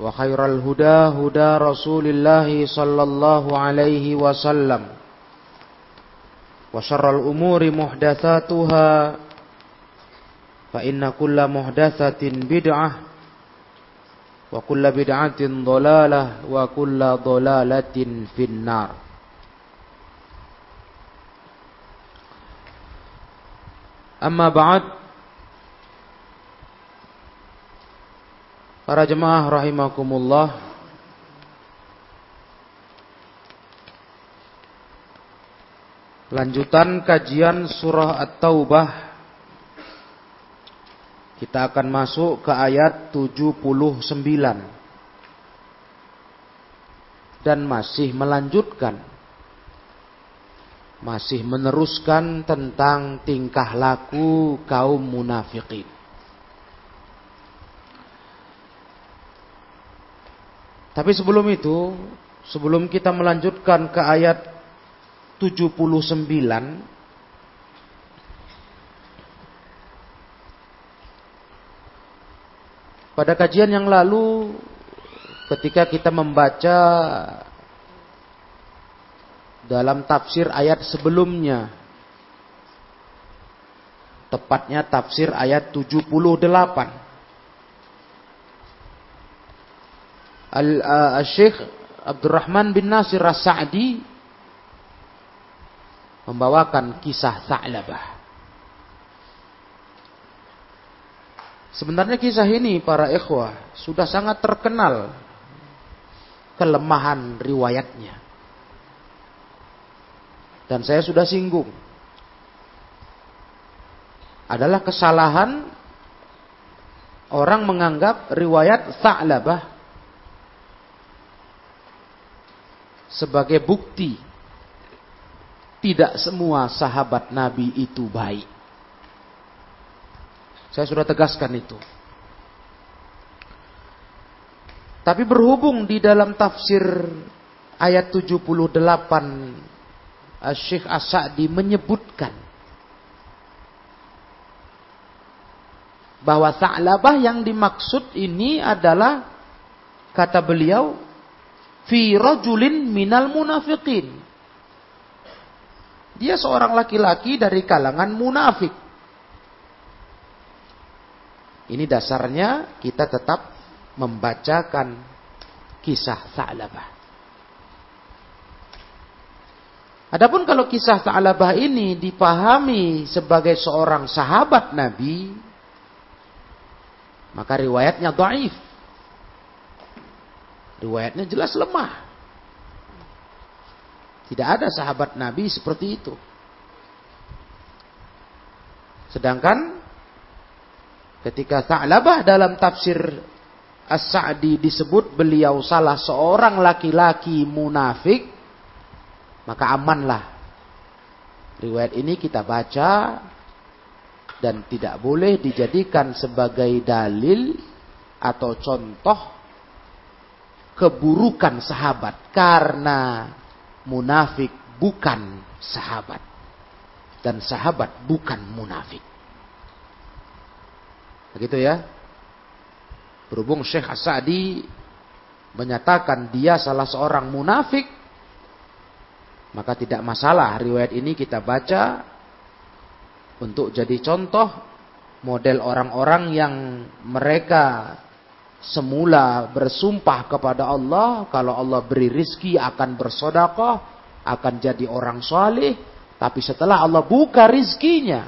وخير الهدى هدى رسول الله صلى الله عليه وسلم وشر الأمور محدثاتها فإن كل محدثة بدعة وكل بدعة ضلالة وكل ضلالة في النار أما بعد Para jemaah rahimakumullah. Lanjutan kajian surah At-Taubah. Kita akan masuk ke ayat 79 Dan masih melanjutkan. Masih meneruskan tentang tingkah laku kaum munafikin Tapi sebelum itu, sebelum kita melanjutkan ke ayat 79 Pada kajian yang lalu ketika kita membaca dalam tafsir ayat sebelumnya tepatnya tafsir ayat 78 Al-Syekh Abdurrahman bin Nasir As-Sa'di membawakan kisah Sa'labah. Sebenarnya kisah ini para ikhwah sudah sangat terkenal kelemahan riwayatnya. Dan saya sudah singgung. Adalah kesalahan orang menganggap riwayat Sa'labah sebagai bukti tidak semua sahabat Nabi itu baik. Saya sudah tegaskan itu. Tapi berhubung di dalam tafsir ayat 78 Syekh As-Sa'di menyebutkan bahwa Sa'labah yang dimaksud ini adalah kata beliau fi rajulin minal munafiqin. Dia seorang laki-laki dari kalangan munafik. Ini dasarnya kita tetap membacakan kisah Sa'labah. Adapun kalau kisah Sa'labah ini dipahami sebagai seorang sahabat Nabi, maka riwayatnya dhaif. Riwayatnya jelas lemah. Tidak ada sahabat Nabi seperti itu. Sedangkan ketika Ta'labah dalam tafsir As-Sa'di disebut beliau salah seorang laki-laki munafik, maka amanlah. Riwayat ini kita baca dan tidak boleh dijadikan sebagai dalil atau contoh keburukan sahabat karena munafik bukan sahabat. Dan sahabat bukan munafik. Begitu ya. Berhubung Syekh As-Sa'di menyatakan dia salah seorang munafik. Maka tidak masalah riwayat ini kita baca untuk jadi contoh model orang-orang yang mereka semula bersumpah kepada Allah kalau Allah beri rizki akan bersodakoh, akan jadi orang soleh, tapi setelah Allah buka rizkinya,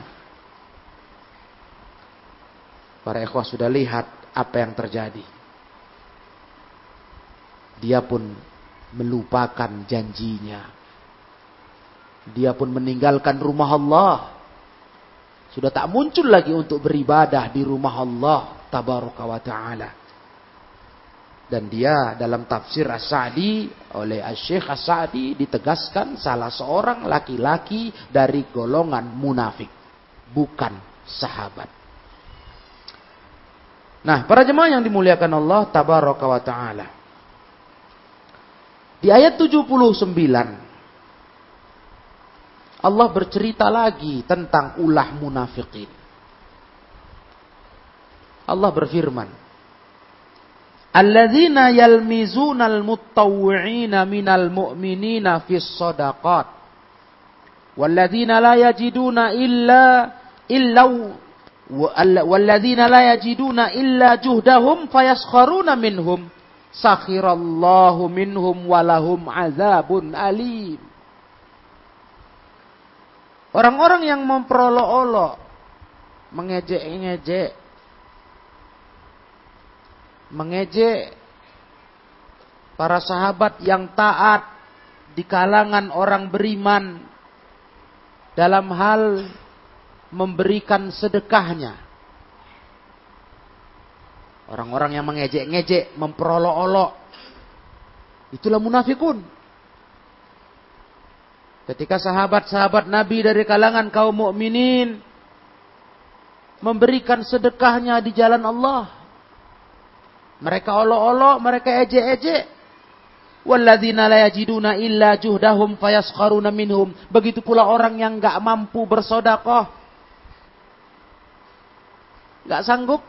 para ikhwah sudah lihat apa yang terjadi. Dia pun melupakan janjinya. Dia pun meninggalkan rumah Allah. Sudah tak muncul lagi untuk beribadah di rumah Allah tabaraka wa ta'ala. Dan dia dalam tafsir As-Sa'di oleh Syekh As-Sa'di ditegaskan salah seorang laki-laki dari golongan munafik. Bukan sahabat. Nah, para jemaah yang dimuliakan Allah tabaraka wa ta'ala. Di ayat 79 Allah bercerita lagi tentang ulah munafikin. Allah berfirman, Alladzina yalmizunal muttawwi'ina minal mu'minina fis sadaqat. Walladzina la yajiduna illa illa walladzina la yajiduna illa juhdahum fayaskharuna minhum sakhirallahu minhum walahum azabun alim. Orang-orang yang memperolok-olok, mengejek-ngejek mengejek para sahabat yang taat di kalangan orang beriman dalam hal memberikan sedekahnya. Orang-orang yang mengejek-ngejek, memperolok-olok. Itulah munafikun. Ketika sahabat-sahabat Nabi dari kalangan kaum mukminin memberikan sedekahnya di jalan Allah, mereka olok-olok, mereka ejek-ejek. Walladzina la yajiduna illa juhdahum fayaskharuna minhum. Begitu pula orang yang enggak mampu bersodakoh. Enggak sanggup.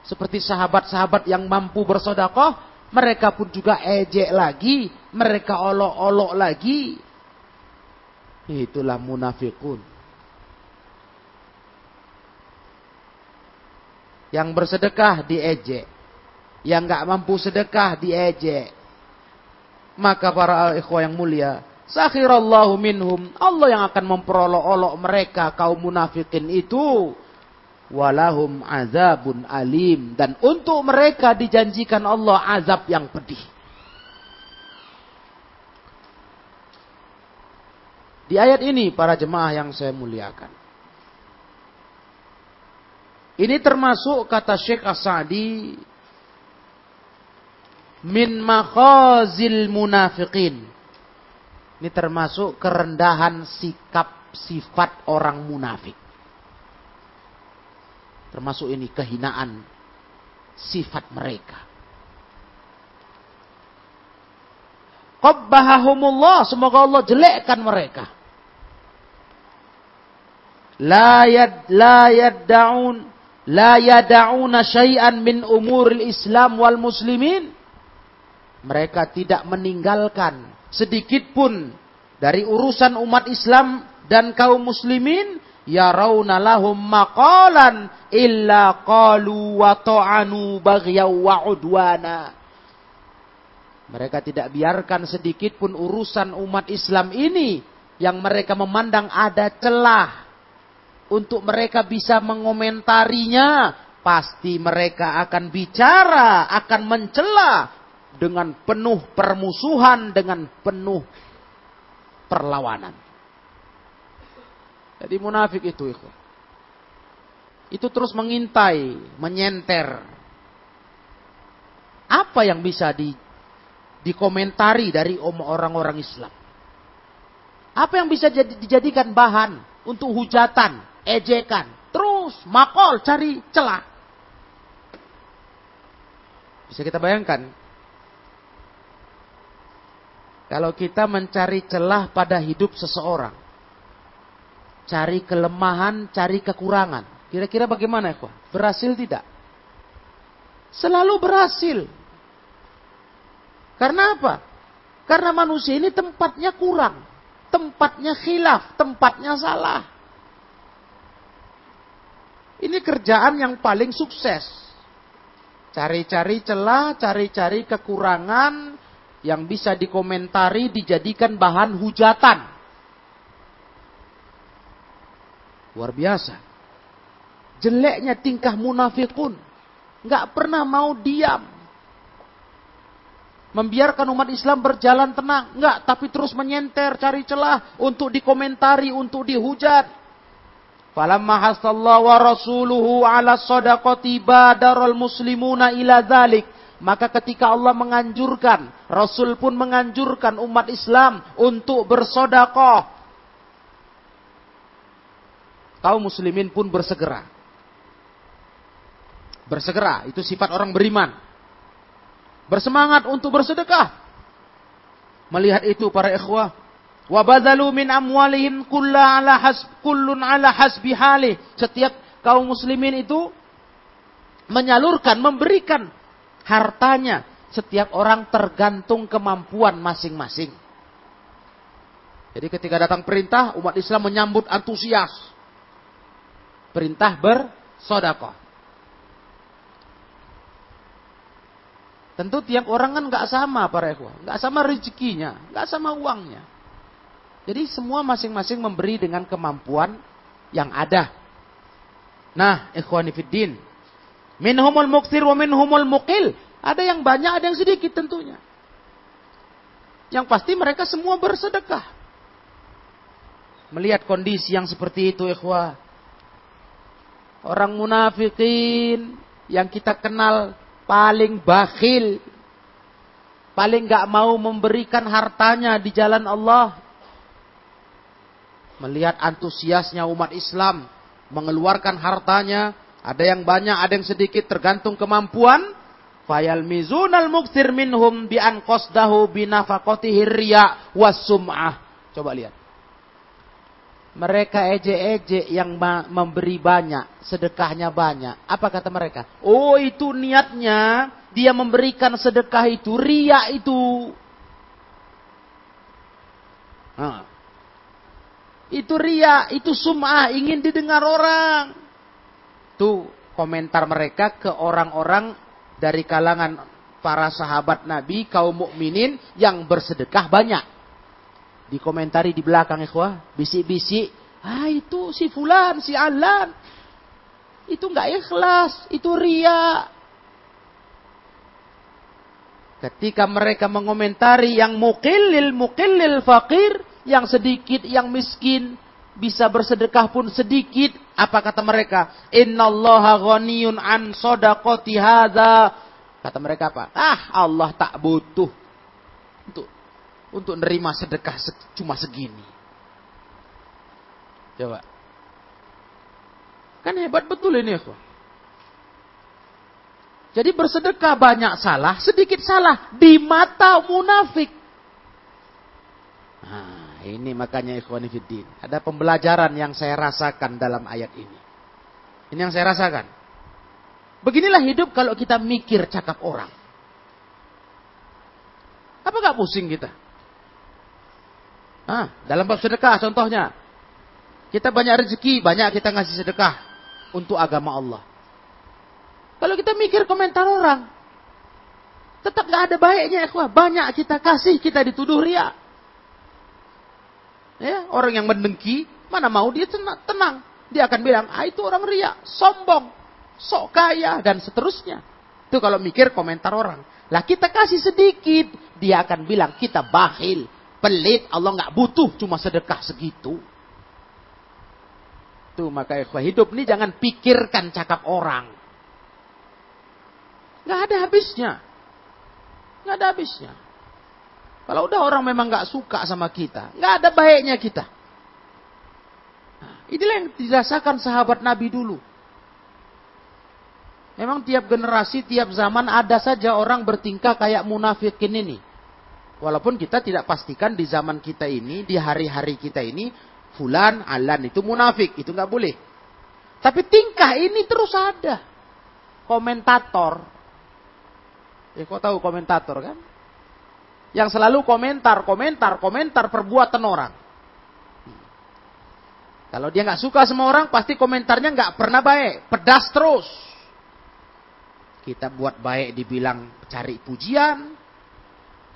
Seperti sahabat-sahabat yang mampu bersodakoh. Mereka pun juga ejek lagi. Mereka olok-olok lagi. Itulah munafikun. Yang bersedekah diejek yang nggak mampu sedekah diejek. Maka para ikhwah yang mulia, sakhirallahu minhum, Allah yang akan memperolok-olok mereka kaum munafikin itu. Walahum azabun alim. Dan untuk mereka dijanjikan Allah azab yang pedih. Di ayat ini para jemaah yang saya muliakan. Ini termasuk kata Syekh As-Sa'di min makhazil munafiqin. Ini termasuk kerendahan sikap sifat orang munafik. Termasuk ini kehinaan sifat mereka. Qabbahahumullah, semoga Allah jelekkan mereka. La yad la yad'un la yad'una syai'an min umuril Islam wal muslimin mereka tidak meninggalkan sedikit pun dari urusan umat Islam dan kaum muslimin yarawna lahum maqalan illa qalu wa ta'anu baghyaw wa udwana. Mereka tidak biarkan sedikit pun urusan umat Islam ini yang mereka memandang ada celah untuk mereka bisa mengomentarinya pasti mereka akan bicara akan mencela dengan penuh permusuhan, dengan penuh perlawanan. Jadi munafik itu, ikhwan. Itu terus mengintai, menyenter. Apa yang bisa di, dikomentari dari orang-orang Islam? Apa yang bisa jadi, dijadikan bahan untuk hujatan, ejekan, terus makol cari celah. Bisa kita bayangkan kalau kita mencari celah pada hidup seseorang, cari kelemahan, cari kekurangan, kira-kira bagaimana ya? Berhasil tidak? Selalu berhasil. Karena apa? Karena manusia ini tempatnya kurang, tempatnya khilaf, tempatnya salah. Ini kerjaan yang paling sukses. Cari-cari celah, cari-cari kekurangan, yang bisa dikomentari dijadikan bahan hujatan. Luar biasa. Jeleknya tingkah munafikun. Nggak pernah mau diam. Membiarkan umat Islam berjalan tenang. Nggak, tapi terus menyenter, cari celah untuk dikomentari, untuk dihujat. Falamma hasallahu wa rasuluhu ala sadaqati badarul muslimuna ila dhalik maka ketika Allah menganjurkan, Rasul pun menganjurkan umat Islam untuk bersodakoh. Kaum muslimin pun bersegera. Bersegera, itu sifat orang beriman. Bersemangat untuk bersedekah. Melihat itu para ikhwah. Wabadalu min amwalihim kulla ala has, kullun ala hasbi halih. Setiap kaum muslimin itu menyalurkan, memberikan hartanya. Setiap orang tergantung kemampuan masing-masing. Jadi ketika datang perintah, umat Islam menyambut antusias. Perintah bersodakoh. Tentu tiap orang kan nggak sama para ikhwah, nggak sama rezekinya, nggak sama uangnya. Jadi semua masing-masing memberi dengan kemampuan yang ada. Nah, ikhwanifiddin, Minhumul muktir wa minhumul mukil. Ada yang banyak, ada yang sedikit tentunya. Yang pasti mereka semua bersedekah. Melihat kondisi yang seperti itu, ikhwah. Orang munafikin yang kita kenal paling bakhil. Paling gak mau memberikan hartanya di jalan Allah. Melihat antusiasnya umat Islam mengeluarkan hartanya ada yang banyak, ada yang sedikit tergantung kemampuan. Fayal mizunal muktir minhum bi an qasdahu bi nafaqatihi wasum'ah. Coba lihat. Mereka ejek-ejek yang memberi banyak, sedekahnya banyak. Apa kata mereka? Oh itu niatnya, dia memberikan sedekah itu, ria itu. Nah. Itu ria, itu sum'ah, ingin didengar orang. Itu komentar mereka ke orang-orang dari kalangan para sahabat Nabi, kaum mukminin yang bersedekah banyak. Dikomentari di belakang ikhwah, bisik-bisik, ah itu si fulan, si alan. Itu enggak ikhlas, itu ria. Ketika mereka mengomentari yang mukillil mukillil fakir, yang sedikit, yang miskin, bisa bersedekah pun sedikit. Apa kata mereka? Innallaha ghaniyun an sadaqati hadza. Kata mereka apa? Ah, Allah tak butuh untuk untuk nerima sedekah cuma segini. Coba. Kan hebat betul ini, ya, Jadi bersedekah banyak salah, sedikit salah di mata munafik. Nah, ini makanya ikhwan fiddin. Ada pembelajaran yang saya rasakan dalam ayat ini. Ini yang saya rasakan. Beginilah hidup kalau kita mikir cakap orang. Apa gak pusing kita? Ah, dalam bab sedekah contohnya. Kita banyak rezeki, banyak kita ngasih sedekah untuk agama Allah. Kalau kita mikir komentar orang, tetap gak ada baiknya ikhwah. Banyak kita kasih, kita dituduh riak. Ya, orang yang mendengki, mana mau dia tenang. Dia akan bilang, ah itu orang ria, sombong, sok kaya, dan seterusnya. Itu kalau mikir komentar orang. Lah kita kasih sedikit, dia akan bilang kita bakhil, pelit, Allah nggak butuh cuma sedekah segitu. Tuh maka ikhwah hidup ini jangan pikirkan cakap orang. Nggak ada habisnya. Nggak ada habisnya. Kalau udah orang memang nggak suka sama kita, nggak ada baiknya kita. Nah, inilah yang dirasakan sahabat Nabi dulu. Memang tiap generasi, tiap zaman ada saja orang bertingkah kayak munafikin ini. Walaupun kita tidak pastikan di zaman kita ini, di hari-hari kita ini, fulan, alan itu munafik, itu nggak boleh. Tapi tingkah ini terus ada. Komentator. Ya kau tahu komentator kan? Yang selalu komentar, komentar, komentar perbuatan orang. Kalau dia nggak suka sama orang, pasti komentarnya nggak pernah baik, pedas terus. Kita buat baik dibilang cari pujian.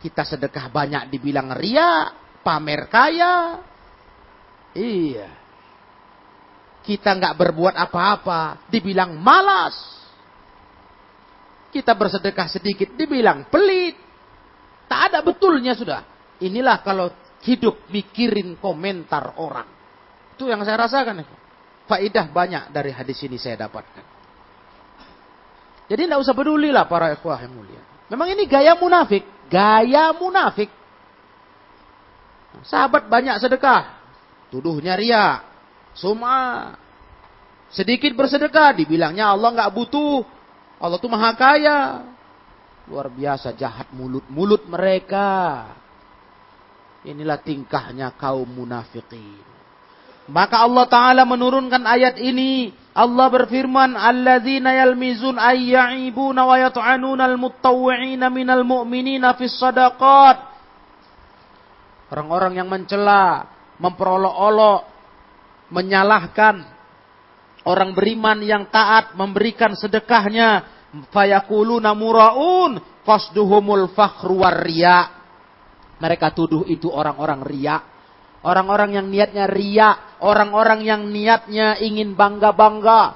Kita sedekah banyak dibilang ria, pamer kaya. Iya. Kita nggak berbuat apa-apa, dibilang malas. Kita bersedekah sedikit, dibilang pelit. Tak ada betulnya sudah. Inilah kalau hidup mikirin komentar orang. Itu yang saya rasakan. Faidah banyak dari hadis ini saya dapatkan. Jadi tidak usah peduli lah para ikhwah yang mulia. Memang ini gaya munafik. Gaya munafik. Sahabat banyak sedekah. Tuduhnya ria. Suma. Sedikit bersedekah. Dibilangnya Allah nggak butuh. Allah tuh maha kaya. Luar biasa jahat mulut-mulut mereka. Inilah tingkahnya kaum munafikin. Maka Allah Ta'ala menurunkan ayat ini Allah berfirman, "Alladzina yalmizun ayya'ibuna wa yat'anuna al-muttawwi'ina minal mu'minina fis sadaqat." Orang-orang yang mencela, memperolok-olok, menyalahkan orang beriman yang taat memberikan sedekahnya, fayaquluna muraun fasduhumul fakhru. Mereka tuduh itu orang-orang riya. Orang-orang yang niatnya riya, Orang-orang yang niatnya ingin bangga-bangga.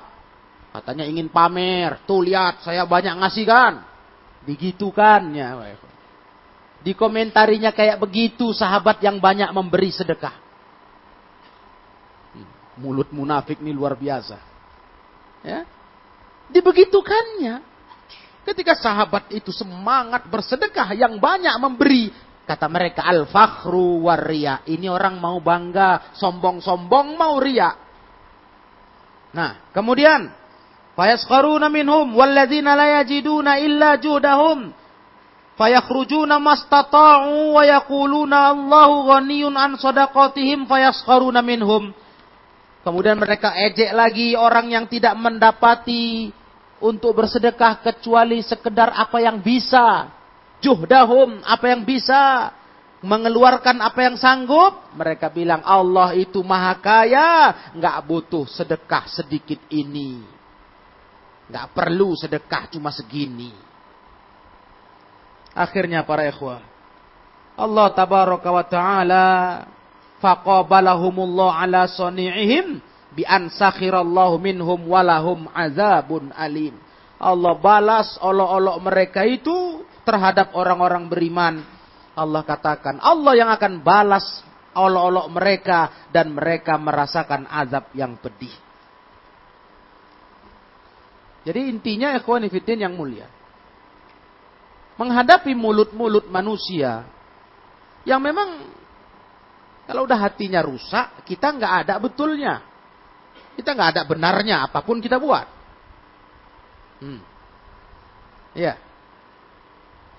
Katanya ingin pamer. Tuh lihat saya banyak ngasih kan. Digitukannya. Dikomentarinya kayak begitu sahabat yang banyak memberi sedekah. Hmm, mulut munafik ini luar biasa. Ya. Dibegitukannya. Ketika sahabat itu semangat bersedekah yang banyak memberi. Kata mereka al-fakhru waria. Ini orang mau bangga, sombong-sombong mau ria. Nah, kemudian fayaskharuna minhum walladzina la yajiduna illa judahum fayakhrujuna mastata'u wa yaquluna Allahu ghaniyun an sadaqatihim fayaskharuna minhum. Kemudian mereka ejek lagi orang yang tidak mendapati untuk bersedekah kecuali sekedar apa yang bisa. Juhdahum, apa yang bisa. Mengeluarkan apa yang sanggup, mereka bilang Allah itu maha kaya, nggak butuh sedekah sedikit ini. nggak perlu sedekah cuma segini. Akhirnya para ikhwah, Allah tabaraka wa taala faqabalahumullah ala sani'ihim bi an sakhirallahu minhum walahum azabun alim. Allah balas olok-olok mereka itu terhadap orang-orang beriman. Allah katakan, Allah yang akan balas olok-olok mereka dan mereka merasakan azab yang pedih. Jadi intinya ikhwan yang mulia. Menghadapi mulut-mulut manusia yang memang kalau udah hatinya rusak, kita nggak ada betulnya. Kita nggak ada benarnya apa pun kita buat. Hmm. Ya.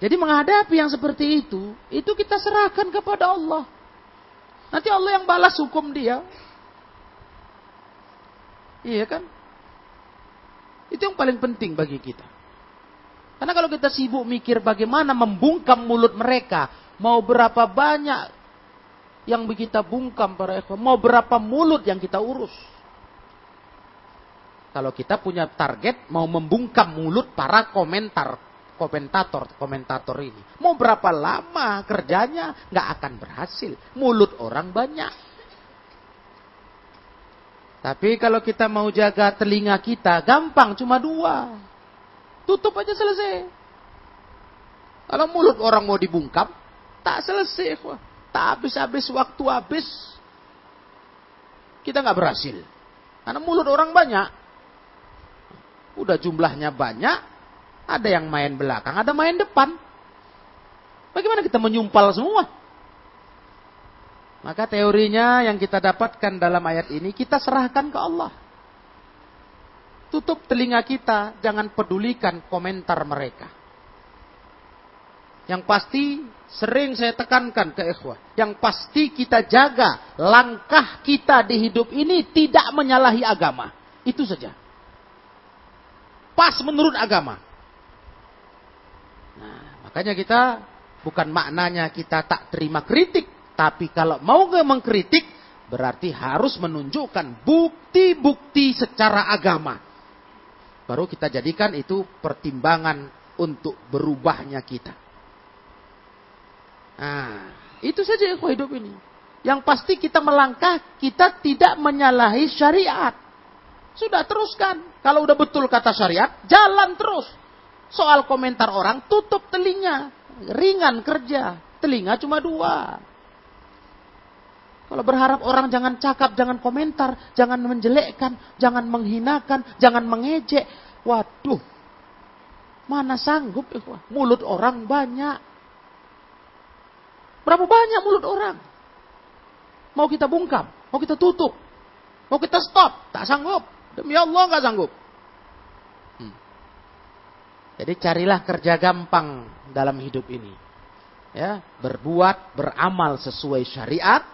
Jadi menghadapi yang seperti itu, itu kita serahkan kepada Allah. Nanti Allah yang balas hukum dia. Iya kan? Itu yang paling penting bagi kita. Karena kalau kita sibuk mikir bagaimana membungkam mulut mereka, mau berapa banyak yang kita bungkam para ikhwan, mau berapa mulut yang kita urus. Kalau kita punya target mau membungkam mulut para komentar komentator komentator ini. Mau berapa lama kerjanya nggak akan berhasil. Mulut orang banyak. Tapi kalau kita mau jaga telinga kita, gampang cuma dua. Tutup aja selesai. Kalau mulut orang mau dibungkam, tak selesai. Tak habis-habis waktu habis. Kita nggak berhasil. Karena mulut orang banyak. Udah jumlahnya banyak. Ada yang main belakang, ada main depan. Bagaimana kita menyumpal semua? Maka teorinya yang kita dapatkan dalam ayat ini, kita serahkan ke Allah. Tutup telinga kita, jangan pedulikan komentar mereka. Yang pasti sering saya tekankan ke ikhwah. Yang pasti kita jaga langkah kita di hidup ini tidak menyalahi agama. Itu saja. Pas menurut agama. Nah, makanya kita bukan maknanya kita tak terima kritik. Tapi kalau mau mengkritik berarti harus menunjukkan bukti-bukti secara agama baru kita jadikan itu pertimbangan untuk berubahnya kita. Nah, itu saja yang hidup ini. Yang pasti kita melangkah, kita tidak menyalahi syariat. Sudah teruskan. Kalau udah betul kata syariat, jalan terus. Soal komentar orang, tutup telinga. Ringan kerja. Telinga cuma dua. Kalau berharap orang jangan cakap, jangan komentar, jangan menjelekkan, jangan menghinakan, jangan mengejek. Waduh, mana sanggup ya? Mulut orang banyak. Berapa banyak mulut orang? Mau kita bungkam, mau kita tutup, mau kita stop, tak sanggup. Demi Allah nggak sanggup. Hmm. Jadi carilah kerja gampang dalam hidup ini. Ya, berbuat, beramal sesuai syariat,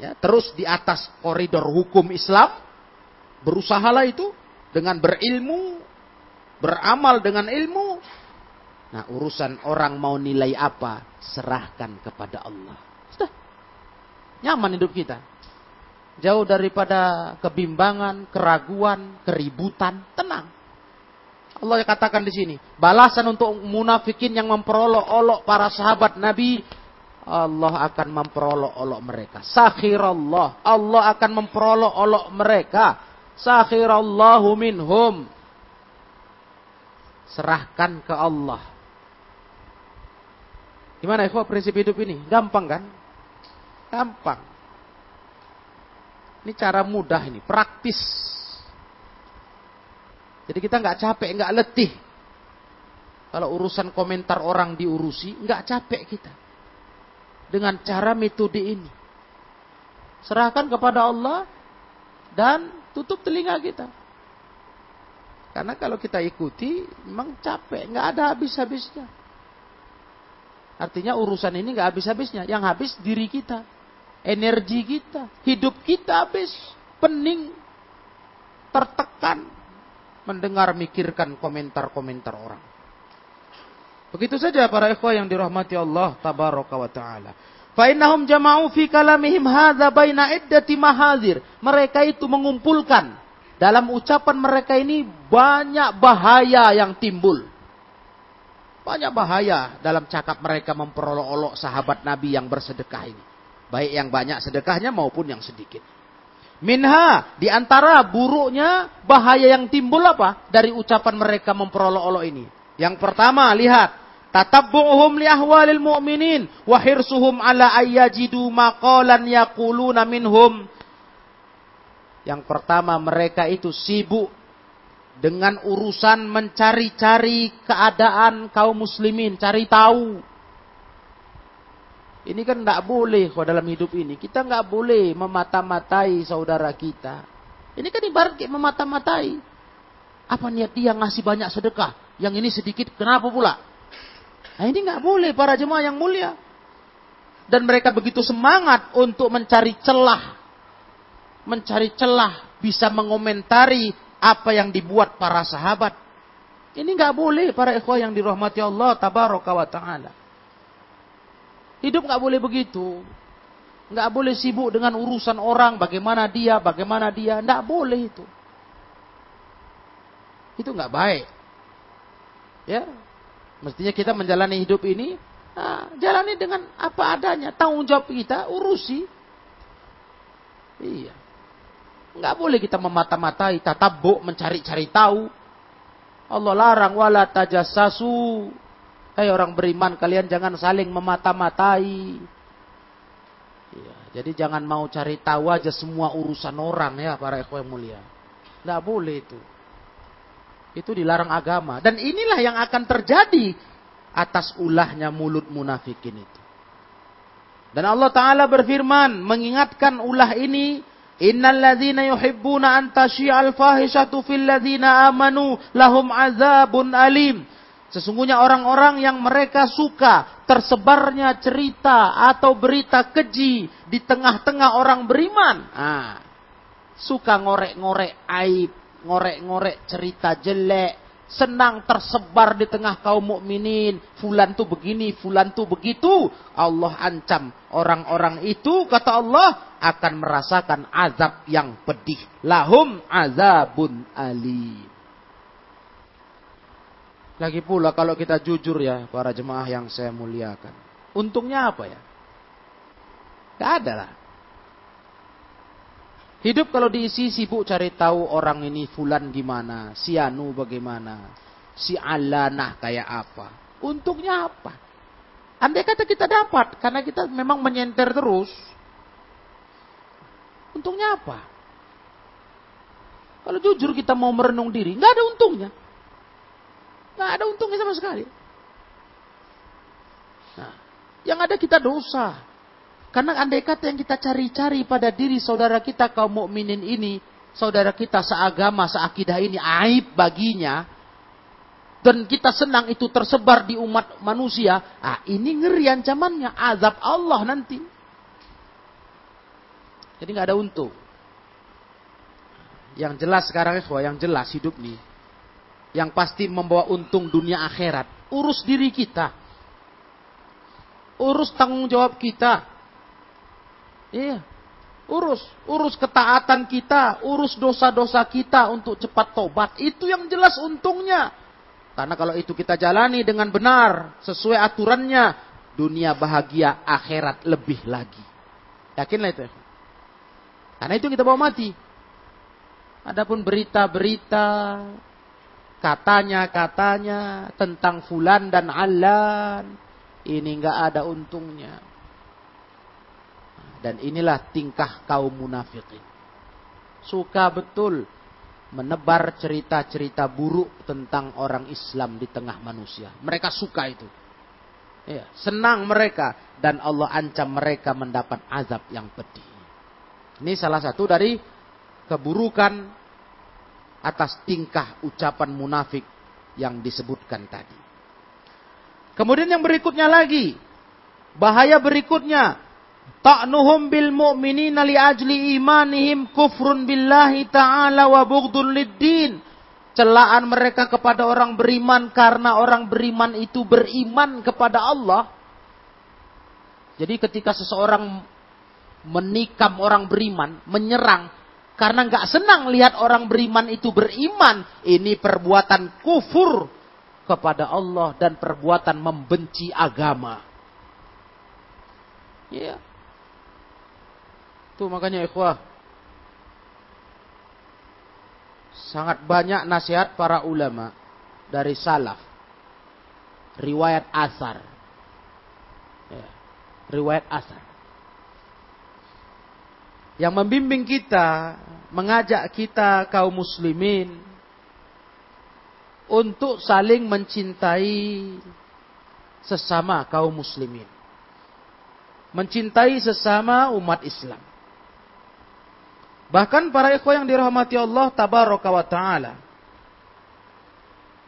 ya, terus di atas koridor hukum Islam, berusahalah itu dengan berilmu, beramal dengan ilmu. Nah, urusan orang mau nilai apa, serahkan kepada Allah. Sudah. Nyaman hidup kita. Jauh daripada kebimbangan, keraguan, keributan, tenang. Allah katakan di sini, balasan untuk munafikin yang memperolok-olok para sahabat Nabi Allah akan memperolok-olok mereka. Sakhirallah. Allah akan memperolok-olok mereka. Sakhirallahu minhum. Serahkan ke Allah. Gimana ikhwah prinsip hidup ini? Gampang kan? Gampang. Ini cara mudah ini, praktis. Jadi kita nggak capek, nggak letih. Kalau urusan komentar orang diurusi, nggak capek kita dengan cara metode ini. Serahkan kepada Allah dan tutup telinga kita. Karena kalau kita ikuti, memang capek, nggak ada habis-habisnya. Artinya urusan ini nggak habis-habisnya. Yang habis diri kita, energi kita, hidup kita habis, pening, tertekan, mendengar, mikirkan komentar-komentar orang. Begitu saja para ikhwah yang dirahmati Allah tabaraka wa taala. Fa innahum jama'u fi kalamihim hadza baina iddati. Mereka itu mengumpulkan dalam ucapan mereka ini banyak bahaya yang timbul. Banyak bahaya dalam cakap mereka memperolok-olok sahabat Nabi yang bersedekah ini. Baik yang banyak sedekahnya maupun yang sedikit. Minha, di antara buruknya bahaya yang timbul apa? Dari ucapan mereka memperolok-olok ini. Yang pertama, lihat tatabbu'uhum li ahwalil mu'minin wa hirsuhum ala ayyajidu maqalan yaquluna minhum yang pertama mereka itu sibuk dengan urusan mencari-cari keadaan kaum muslimin, cari tahu. Ini kan tidak boleh kalau dalam hidup ini. Kita nggak boleh memata-matai saudara kita. Ini kan ibarat kayak memata-matai. Apa niat dia ngasih banyak sedekah? Yang ini sedikit, kenapa pula? Nah ini nggak boleh para jemaah yang mulia. Dan mereka begitu semangat untuk mencari celah. Mencari celah bisa mengomentari apa yang dibuat para sahabat. Ini nggak boleh para ikhwah yang dirahmati Allah tabaraka wa ta'ala. Hidup nggak boleh begitu. Nggak boleh sibuk dengan urusan orang, bagaimana dia, bagaimana dia. Nggak boleh itu. Itu nggak baik. Ya, Mestinya kita menjalani hidup ini, nah, jalani dengan apa adanya. Tanggung jawab kita, urusi. Iya. Enggak boleh kita memata-matai, tatabuk, mencari-cari tahu. Allah larang wala tajassasu. Hei orang beriman, kalian jangan saling memata-matai. Ya, jadi jangan mau cari tahu aja semua urusan orang ya para ikhwan mulia. Tidak boleh itu. Itu dilarang agama. Dan inilah yang akan terjadi atas ulahnya mulut munafikin itu. Dan Allah Ta'ala berfirman, mengingatkan ulah ini, Innal yuhibbuna an tasyi'al fahishatu fil ladzina amanu lahum azabun alim. Sesungguhnya orang-orang yang mereka suka tersebarnya cerita atau berita keji di tengah-tengah orang beriman. Ah, suka ngorek-ngorek aib, ngorek-ngorek cerita jelek, senang tersebar di tengah kaum mukminin. Fulan tuh begini, fulan tuh begitu. Allah ancam orang-orang itu kata Allah akan merasakan azab yang pedih. Lahum azabun alim. Lagi pula kalau kita jujur ya para jemaah yang saya muliakan. Untungnya apa ya? Gak ada lah. Hidup kalau diisi sibuk cari tahu orang ini fulan gimana, si Anu bagaimana, si Alanah kayak apa. Untungnya apa? Andai kata kita dapat, karena kita memang menyenter terus. Untungnya apa? Kalau jujur kita mau merenung diri, nggak ada untungnya. Nggak ada untungnya sama sekali. Nah, yang ada kita dosa. Karena andai kata yang kita cari-cari pada diri saudara kita kaum mukminin ini, saudara kita seagama, seakidah ini aib baginya, dan kita senang itu tersebar di umat manusia, ah ini ngeri ancamannya, azab Allah nanti. Jadi nggak ada untung. Yang jelas sekarang itu, yang jelas hidup nih, yang pasti membawa untung dunia akhirat. Urus diri kita. Urus tanggung jawab kita. Iya. Urus, urus ketaatan kita, urus dosa-dosa kita untuk cepat tobat. Itu yang jelas untungnya. Karena kalau itu kita jalani dengan benar, sesuai aturannya, dunia bahagia, akhirat lebih lagi. Yakinlah itu. Karena itu kita bawa mati. Adapun berita-berita katanya-katanya tentang fulan dan alan ini nggak ada untungnya. Dan inilah tingkah kaum munafikin. Suka betul menebar cerita-cerita buruk tentang orang Islam di tengah manusia. Mereka suka itu. Ya, senang mereka dan Allah ancam mereka mendapat azab yang pedih. Ini salah satu dari keburukan atas tingkah ucapan munafik yang disebutkan tadi. Kemudian yang berikutnya lagi, bahaya berikutnya, ta'nuhum bil mu'minina li ajli imanihim kufrun billahi ta'ala wa bughdun lid-din. Celaan mereka kepada orang beriman karena orang beriman itu beriman kepada Allah. Jadi ketika seseorang menikam orang beriman, menyerang, karena nggak senang lihat orang beriman itu beriman. Ini perbuatan kufur kepada Allah dan perbuatan membenci agama. Iya. Itu makanya ikhwah. Sangat banyak nasihat para ulama dari salaf. Riwayat asar. Ya. Riwayat asar yang membimbing kita, mengajak kita kaum muslimin untuk saling mencintai sesama kaum muslimin. Mencintai sesama umat Islam. Bahkan para ikhwah yang dirahmati Allah tabaraka wa taala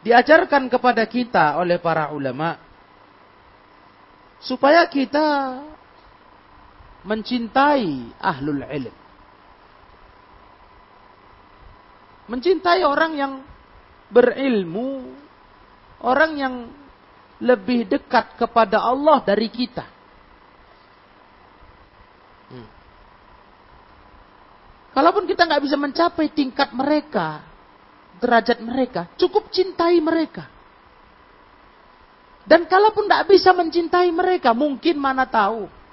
diajarkan kepada kita oleh para ulama supaya kita mencintai ahlul ilm. Mencintai orang yang berilmu, orang yang lebih dekat kepada Allah dari kita. Hmm. Kalaupun kita nggak bisa mencapai tingkat mereka, derajat mereka, cukup cintai mereka. Dan kalaupun tidak bisa mencintai mereka, mungkin mana tahu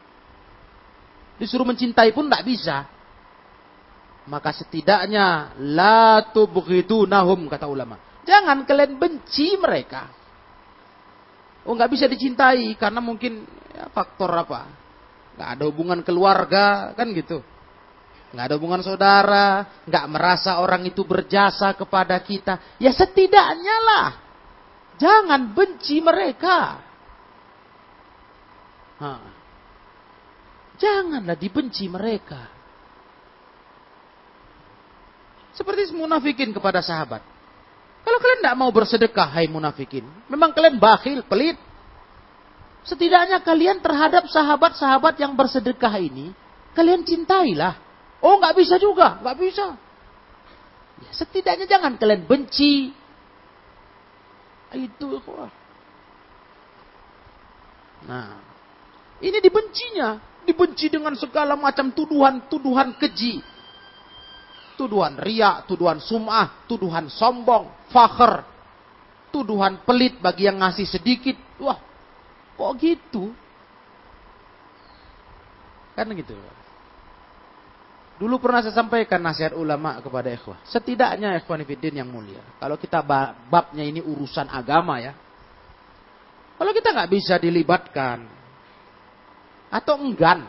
Disuruh mencintai pun tidak bisa. Maka setidaknya la nahum kata ulama. Jangan kalian benci mereka. Oh nggak bisa dicintai karena mungkin ya, faktor apa? Nggak ada hubungan keluarga kan gitu. Nggak ada hubungan saudara, nggak merasa orang itu berjasa kepada kita. Ya setidaknya lah, jangan benci mereka. Ha. Janganlah dibenci mereka. Seperti munafikin kepada sahabat. Kalau kalian tidak mau bersedekah, hai munafikin. Memang kalian bakhil, pelit. Setidaknya kalian terhadap sahabat-sahabat yang bersedekah ini, kalian cintailah. Oh, nggak bisa juga, nggak bisa. Ya, setidaknya jangan kalian benci. Itu, Nah, ini dibencinya, dibenci dengan segala macam tuduhan-tuduhan keji tuduhan riak, tuduhan sum'ah, tuduhan sombong, fakhr, tuduhan pelit bagi yang ngasih sedikit. Wah, kok gitu? Kan gitu. Dulu pernah saya sampaikan nasihat ulama kepada ikhwah. Setidaknya ikhwan fiddin yang mulia. Kalau kita babnya ini urusan agama ya. Kalau kita nggak bisa dilibatkan. Atau enggan.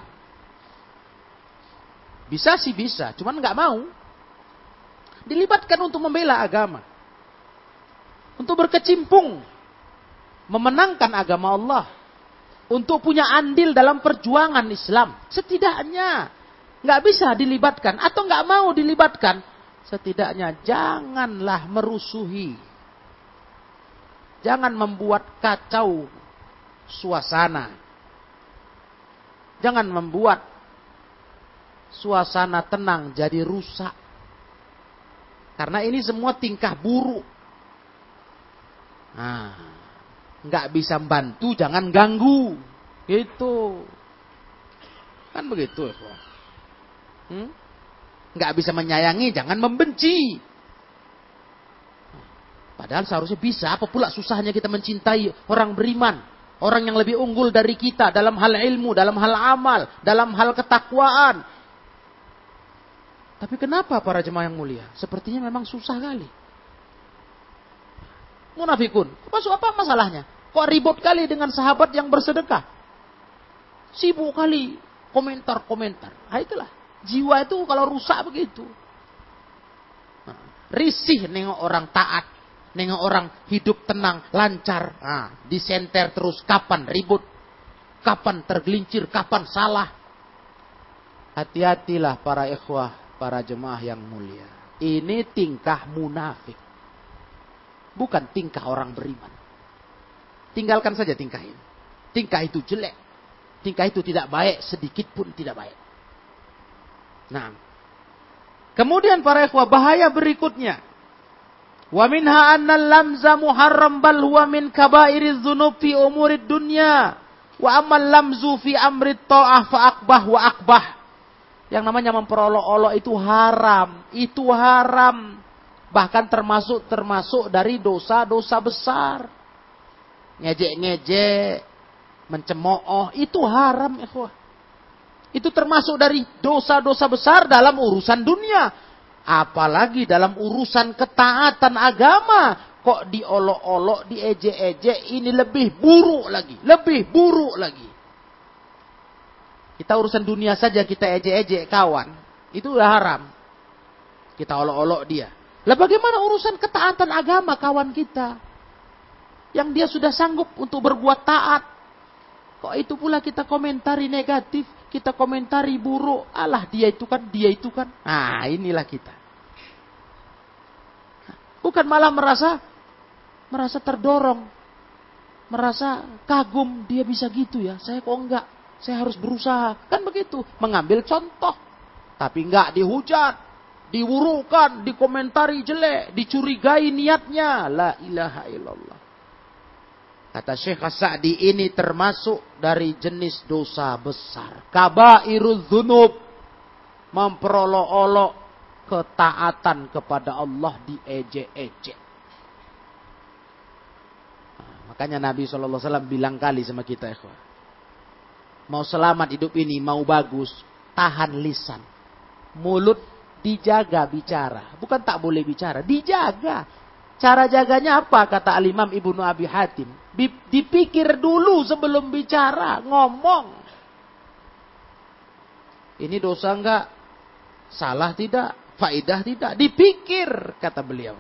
Bisa sih bisa. Cuman nggak mau. Dilibatkan untuk membela agama. Untuk berkecimpung. Memenangkan agama Allah. Untuk punya andil dalam perjuangan Islam. Setidaknya. Nggak bisa dilibatkan. Atau nggak mau dilibatkan. Setidaknya janganlah merusuhi. Jangan membuat kacau suasana. Jangan membuat suasana tenang jadi rusak. Karena ini semua tingkah buruk. Nah, nggak bisa bantu, jangan ganggu. Gitu. Kan begitu, ya, hmm? Nggak bisa menyayangi, jangan membenci. Padahal seharusnya bisa. Apa pula susahnya kita mencintai orang beriman. Orang yang lebih unggul dari kita dalam hal ilmu, dalam hal amal, dalam hal ketakwaan, tapi kenapa para jemaah yang mulia? Sepertinya memang susah kali. Munafikun. Masuk apa masalahnya? Kok ribut kali dengan sahabat yang bersedekah? Sibuk kali komentar-komentar. Nah, itulah. Jiwa itu kalau rusak begitu. Nah, risih nengok orang taat. Nengok orang hidup tenang, lancar. Nah, disenter terus. Kapan ribut? Kapan tergelincir? Kapan salah? Hati-hatilah para ikhwah para jemaah yang mulia. Ini tingkah munafik. Bukan tingkah orang beriman. Tinggalkan saja tingkah ini. Tingkah itu jelek. Tingkah itu tidak baik, sedikit pun tidak baik. Nah, kemudian para ikhwah bahaya berikutnya. Wa minha anna lamza muharram bal huwa min kabairiz dzunub fi umurid dunya. Wa amal lamzu fi amri ta'ah fa akbah wa akbah. Yang namanya memperolok-olok itu haram. Itu haram. Bahkan termasuk termasuk dari dosa-dosa besar. Ngejek-ngejek. Mencemooh. Itu haram. Ikhwah. Itu termasuk dari dosa-dosa besar dalam urusan dunia. Apalagi dalam urusan ketaatan agama. Kok diolok-olok, diejek-ejek. Ini lebih buruk lagi. Lebih buruk lagi. Kita urusan dunia saja kita ejek-ejek kawan. Itu udah haram. Kita olok-olok dia. Lah bagaimana urusan ketaatan agama kawan kita? Yang dia sudah sanggup untuk berbuat taat. Kok itu pula kita komentari negatif. Kita komentari buruk. Allah dia itu kan, dia itu kan. Nah inilah kita. Bukan malah merasa merasa terdorong. Merasa kagum dia bisa gitu ya. Saya kok enggak. Saya harus berusaha. Kan begitu. Mengambil contoh. Tapi enggak dihujat. Diwurukan. Dikomentari jelek. Dicurigai niatnya. La ilaha illallah. Kata Syekh Sa'di ini termasuk dari jenis dosa besar. Kabairul zunub. Memperolok-olok ketaatan kepada Allah diejek-ejek. Nah, makanya Nabi SAW bilang kali sama kita. Mau selamat hidup ini, mau bagus, tahan lisan. Mulut dijaga bicara. Bukan tak boleh bicara, dijaga. Cara jaganya apa? Kata Al-Imam Ibnu Abi Hatim. Dipikir dulu sebelum bicara, ngomong. Ini dosa enggak? Salah tidak? Faidah tidak? Dipikir, kata beliau.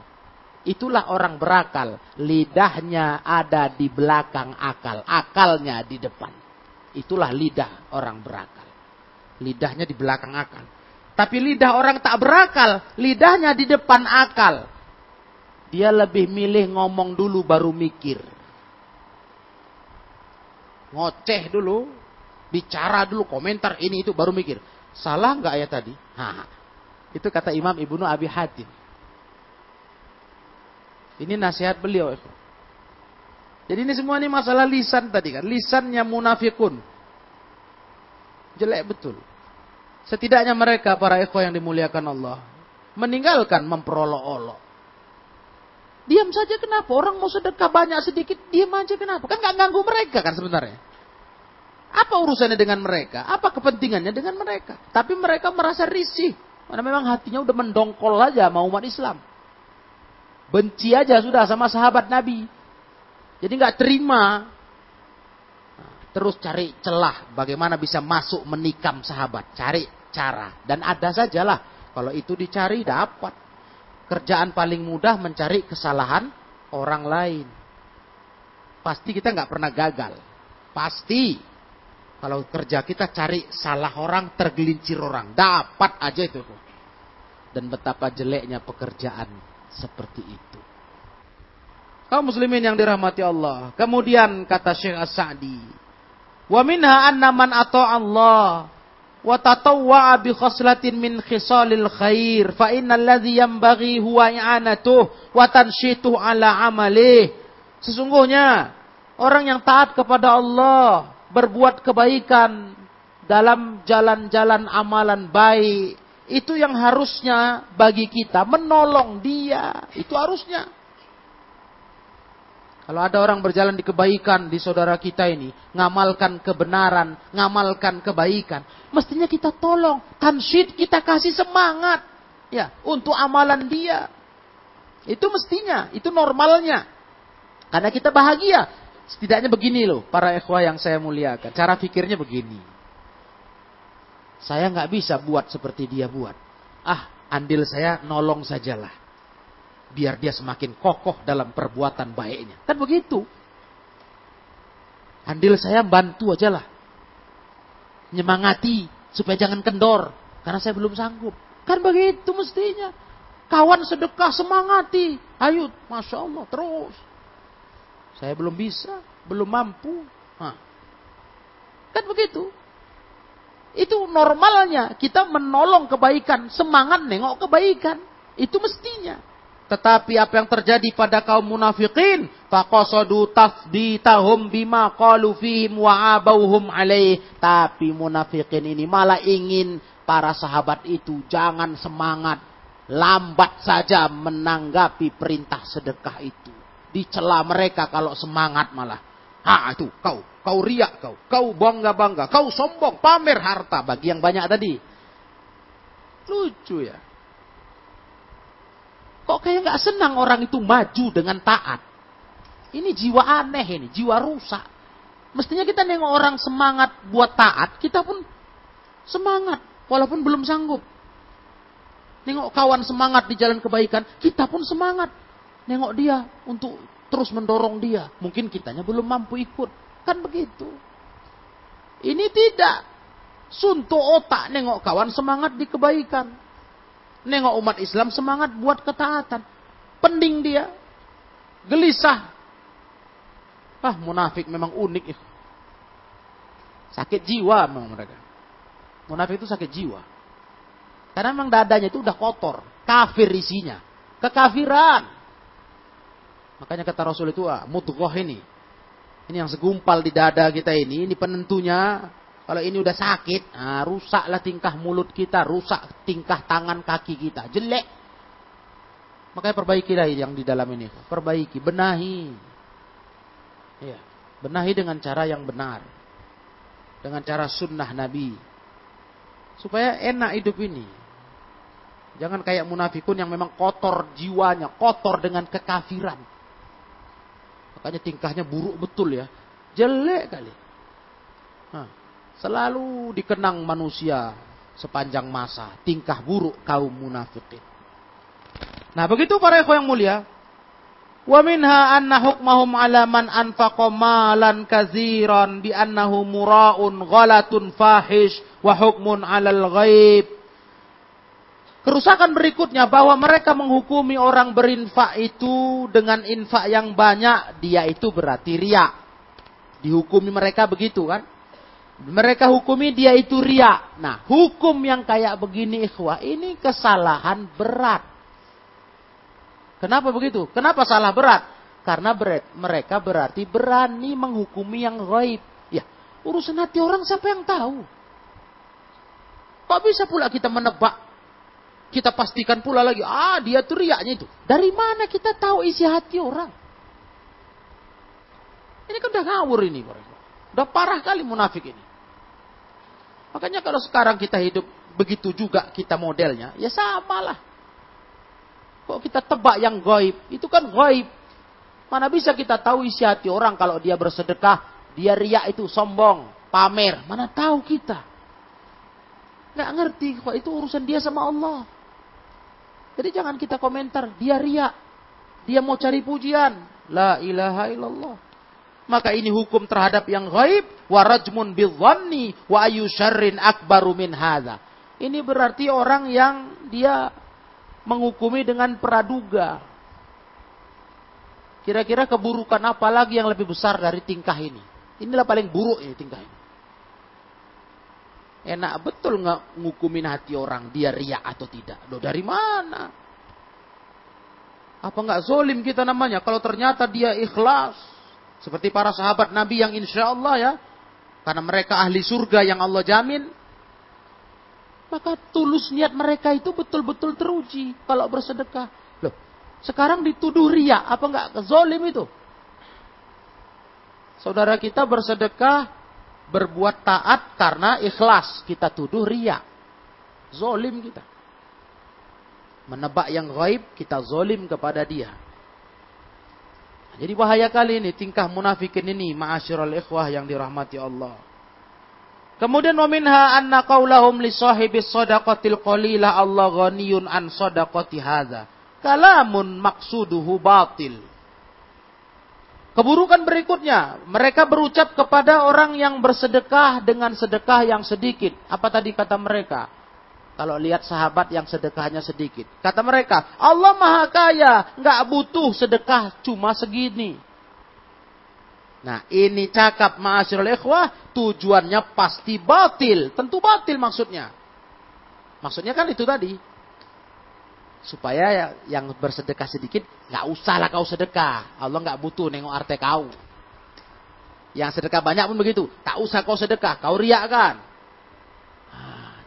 Itulah orang berakal. Lidahnya ada di belakang akal. Akalnya di depan. Itulah lidah orang berakal. Lidahnya di belakang akal. Tapi lidah orang tak berakal. Lidahnya di depan akal. Dia lebih milih ngomong dulu baru mikir. Ngoceh dulu, bicara dulu, komentar ini itu baru mikir. Salah nggak ayat tadi? Ha, itu kata Imam Ibnu Abi Hatim. Ini nasihat beliau. Jadi ini semua ini masalah lisan tadi kan. Lisannya munafikun. Jelek betul. Setidaknya mereka para ikhwah yang dimuliakan Allah. Meninggalkan memperolok-olok. Diam saja kenapa? Orang mau sedekah banyak sedikit, diam aja kenapa? Kan gak ganggu mereka kan sebenarnya. Apa urusannya dengan mereka? Apa kepentingannya dengan mereka? Tapi mereka merasa risih. Karena memang hatinya udah mendongkol aja mau umat Islam. Benci aja sudah sama sahabat Nabi. Jadi nggak terima. terus cari celah bagaimana bisa masuk menikam sahabat. Cari cara. Dan ada sajalah. Kalau itu dicari dapat kerjaan paling mudah mencari kesalahan orang lain. Pasti kita nggak pernah gagal. Pasti. Kalau kerja kita cari salah orang, tergelincir orang. Dapat aja itu. Dan betapa jeleknya pekerjaan seperti itu. Kaum muslimin yang dirahmati Allah. Kemudian kata Syekh As-Sa'di. Wa minha anna man Allah min khair fa huwa sesungguhnya orang yang taat kepada Allah berbuat kebaikan dalam jalan-jalan amalan baik itu yang harusnya bagi kita menolong dia itu harusnya. Kalau ada orang berjalan di kebaikan di saudara kita ini, ngamalkan kebenaran, ngamalkan kebaikan, mestinya kita tolong, tansyid kita kasih semangat ya untuk amalan dia. Itu mestinya, itu normalnya. Karena kita bahagia. Setidaknya begini loh, para ikhwah yang saya muliakan. Cara pikirnya begini. Saya nggak bisa buat seperti dia buat. Ah, andil saya nolong sajalah biar dia semakin kokoh dalam perbuatan baiknya. Kan begitu. Andil saya bantu aja lah. Nyemangati supaya jangan kendor. Karena saya belum sanggup. Kan begitu mestinya. Kawan sedekah semangati. Ayo, Masya Allah, terus. Saya belum bisa, belum mampu. Hah. Kan begitu. Itu normalnya kita menolong kebaikan, semangat nengok kebaikan. Itu mestinya. Tetapi apa yang terjadi pada kaum munafikin? Faqasadu tafditahum bima qalu fihim wa abauhum alaih. Tapi munafikin ini malah ingin para sahabat itu jangan semangat. Lambat saja menanggapi perintah sedekah itu. Dicela mereka kalau semangat malah. Ha itu kau, kau riak kau, kau bangga-bangga, kau sombong, pamer harta bagi yang banyak tadi. Lucu ya. Kok kayak nggak senang orang itu maju dengan taat? Ini jiwa aneh ini, jiwa rusak. Mestinya kita nengok orang semangat buat taat, kita pun semangat walaupun belum sanggup. Nengok kawan semangat di jalan kebaikan, kita pun semangat. Nengok dia untuk terus mendorong dia. Mungkin kitanya belum mampu ikut. Kan begitu. Ini tidak. Suntuk otak nengok kawan semangat di kebaikan. Nengok umat Islam semangat buat ketaatan. Pending dia. Gelisah. Ah munafik memang unik. Sakit jiwa memang mereka. Munafik itu sakit jiwa. Karena memang dadanya itu udah kotor. Kafir isinya. Kekafiran. Makanya kata Rasul itu, ah, mudghah ini. Ini yang segumpal di dada kita ini. Ini penentunya kalau ini udah sakit, nah, rusaklah tingkah mulut kita, rusak tingkah tangan kaki kita, jelek. Makanya perbaikilah yang di dalam ini, perbaiki, benahi. Ya, benahi dengan cara yang benar. Dengan cara sunnah Nabi. Supaya enak hidup ini. Jangan kayak munafikun yang memang kotor jiwanya, kotor dengan kekafiran. Makanya tingkahnya buruk betul ya. Jelek kali. Nah, selalu dikenang manusia sepanjang masa. Tingkah buruk kaum munafikin. Nah begitu para ikhwan yang mulia. Wa minha anna hukmahum ala man anfaqa malan kaziran bi annahu mura'un ghalatun fahish wa hukmun 'alal ghaib Kerusakan berikutnya bahwa mereka menghukumi orang berinfak itu dengan infak yang banyak, dia itu berarti ria. Dihukumi mereka begitu kan? Mereka hukumi dia itu ria. Nah, hukum yang kayak begini ikhwah, ini kesalahan berat. Kenapa begitu? Kenapa salah berat? Karena berat, mereka berarti berani menghukumi yang gaib. Ya, urusan hati orang siapa yang tahu? Kok bisa pula kita menebak kita pastikan pula lagi, ah dia tuh riaknya itu. Dari mana kita tahu isi hati orang? Ini kan udah ngawur ini. Udah parah kali munafik ini. Makanya kalau sekarang kita hidup begitu juga kita modelnya, ya sama lah. Kok kita tebak yang goib? Itu kan goib. Mana bisa kita tahu isi hati orang kalau dia bersedekah, dia riak itu sombong, pamer. Mana tahu kita? Gak ngerti kok itu urusan dia sama Allah. Jadi jangan kita komentar, dia riak. Dia mau cari pujian. La ilaha illallah. Maka ini hukum terhadap yang gaib. Wa rajmun bidhanni wa ayu syarrin akbaru min hadha. Ini berarti orang yang dia menghukumi dengan praduga. Kira-kira keburukan apa lagi yang lebih besar dari tingkah ini? Inilah paling buruk ini tingkah ini. Enak betul nggak ngukumin hati orang dia riak atau tidak? Loh dari mana? Apa nggak zolim kita namanya? Kalau ternyata dia ikhlas. Seperti para sahabat Nabi yang insya Allah ya. Karena mereka ahli surga yang Allah jamin. Maka tulus niat mereka itu betul-betul teruji. Kalau bersedekah. Loh, sekarang dituduh riak. Apa nggak zolim itu? Saudara kita bersedekah berbuat taat karena ikhlas. Kita tuduh ria. Zolim kita. Menebak yang gaib, kita zolim kepada dia. Jadi bahaya kali ini tingkah munafikin ini ma'asyiral ikhwah yang dirahmati Allah. Kemudian waminha anna qaulahum li sahibi sadaqatil qalila Allah ghaniyun an sadaqati hadza. Kalamun maksuduhu batil. Keburukan berikutnya, mereka berucap kepada orang yang bersedekah dengan sedekah yang sedikit. Apa tadi kata mereka? Kalau lihat sahabat yang sedekahnya sedikit. Kata mereka, Allah maha kaya, nggak butuh sedekah cuma segini. Nah ini cakap ma'asyirul ikhwah, tujuannya pasti batil. Tentu batil maksudnya. Maksudnya kan itu tadi supaya ya, yang bersedekah sedikit nggak usahlah kau sedekah Allah nggak butuh nengok arte kau yang sedekah banyak pun begitu tak usah kau sedekah kau riak kan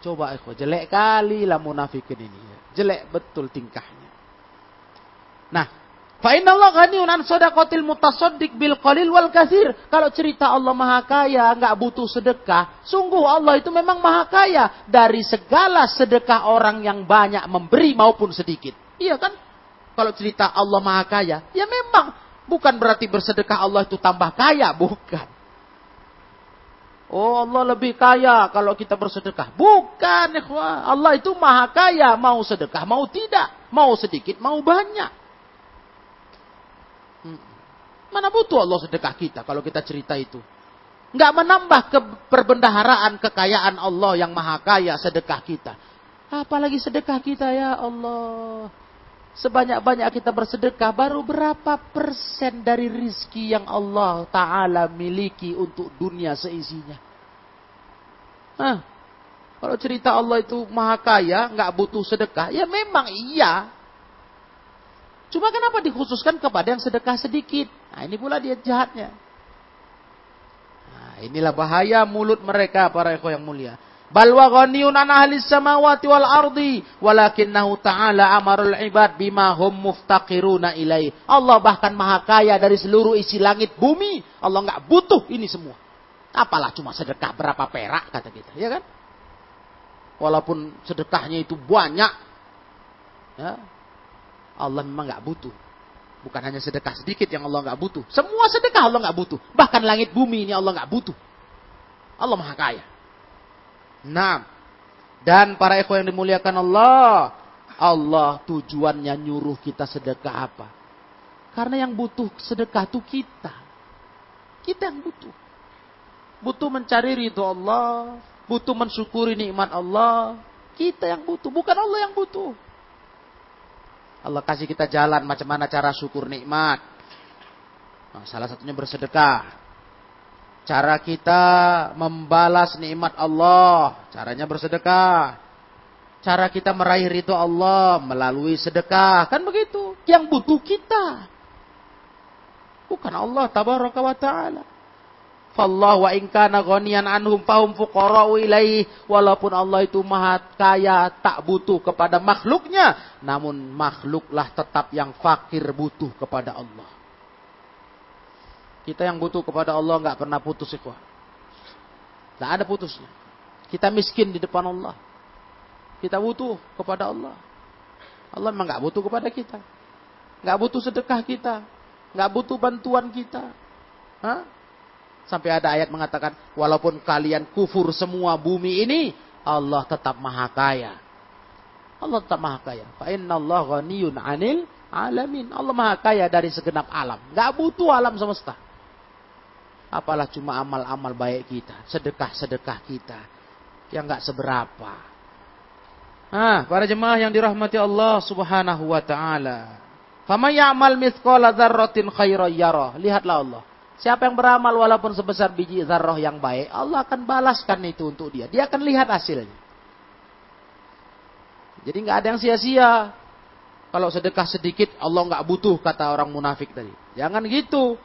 coba aku jelek kali lah munafikin ini jelek betul tingkahnya nah Fa Allah ghaniun an sadaqatil mutasaddiq bil qalil wal katsir. Kalau cerita Allah Maha Kaya, nggak butuh sedekah, sungguh Allah itu memang Maha Kaya dari segala sedekah orang yang banyak memberi maupun sedikit. Iya kan? Kalau cerita Allah Maha Kaya, ya memang bukan berarti bersedekah Allah itu tambah kaya, bukan. Oh Allah lebih kaya kalau kita bersedekah. Bukan, ikhwah. Allah itu maha kaya. Mau sedekah, mau tidak. Mau sedikit, mau banyak. Mana butuh Allah sedekah kita kalau kita cerita itu. Nggak menambah ke perbendaharaan kekayaan Allah yang maha kaya sedekah kita. Apalagi sedekah kita ya Allah. Sebanyak-banyak kita bersedekah baru berapa persen dari rizki yang Allah Ta'ala miliki untuk dunia seisinya. Hah, kalau cerita Allah itu maha kaya, nggak butuh sedekah, ya memang iya. Cuma kenapa dikhususkan kepada yang sedekah sedikit? Nah, ini pula dia jahatnya. Nah, inilah bahaya mulut mereka para ekor yang mulia. Bal wa ghaniyun an ahli samawati wal ardi walakinnahu ta'ala amarul ibad bima hum muftaqiruna ilaih. Allah bahkan maha kaya dari seluruh isi langit bumi. Allah nggak butuh ini semua. Apalah cuma sedekah berapa perak kata kita, ya kan? Walaupun sedekahnya itu banyak, Ya. Allah memang nggak butuh. Bukan hanya sedekah sedikit yang Allah nggak butuh. Semua sedekah Allah nggak butuh. Bahkan langit bumi ini Allah nggak butuh. Allah maha kaya. Nah, dan para ikhwan yang dimuliakan Allah, Allah tujuannya nyuruh kita sedekah apa? Karena yang butuh sedekah itu kita. Kita yang butuh. Butuh mencari ridho Allah, butuh mensyukuri nikmat Allah. Kita yang butuh, bukan Allah yang butuh. Allah kasih kita jalan macam mana cara syukur nikmat. Nah, salah satunya bersedekah. Cara kita membalas nikmat Allah, caranya bersedekah. Cara kita meraih ridho Allah melalui sedekah, kan begitu. Yang butuh kita. Bukan Allah tabaraka wa ta'ala. Fallah wa in kana ghaniyan anhum fahum fuqara'u ilaih. Walaupun Allah itu maha kaya, tak butuh kepada makhluknya. Namun makhluklah tetap yang fakir butuh kepada Allah. Kita yang butuh kepada Allah nggak pernah putus ikhwah. Nggak ada putusnya. Kita miskin di depan Allah. Kita butuh kepada Allah. Allah memang nggak butuh kepada kita. Nggak butuh sedekah kita. Nggak butuh bantuan kita. Hah? Sampai ada ayat mengatakan, walaupun kalian kufur semua bumi ini, Allah tetap maha kaya. Allah tetap maha kaya. Fa inna Allah ghaniyun anil alamin. Allah maha kaya dari segenap alam. Gak butuh alam semesta. Apalah cuma amal-amal baik kita. Sedekah-sedekah kita. Yang gak seberapa. Nah, para jemaah yang dirahmati Allah subhanahu wa ta'ala. Fama ya'mal mithqala dzarratin khairan yarah. Lihatlah Allah. Siapa yang beramal walaupun sebesar biji zarroh yang baik, Allah akan balaskan itu untuk dia. Dia akan lihat hasilnya. Jadi nggak ada yang sia-sia. Kalau sedekah sedikit, Allah nggak butuh kata orang munafik tadi. Jangan gitu.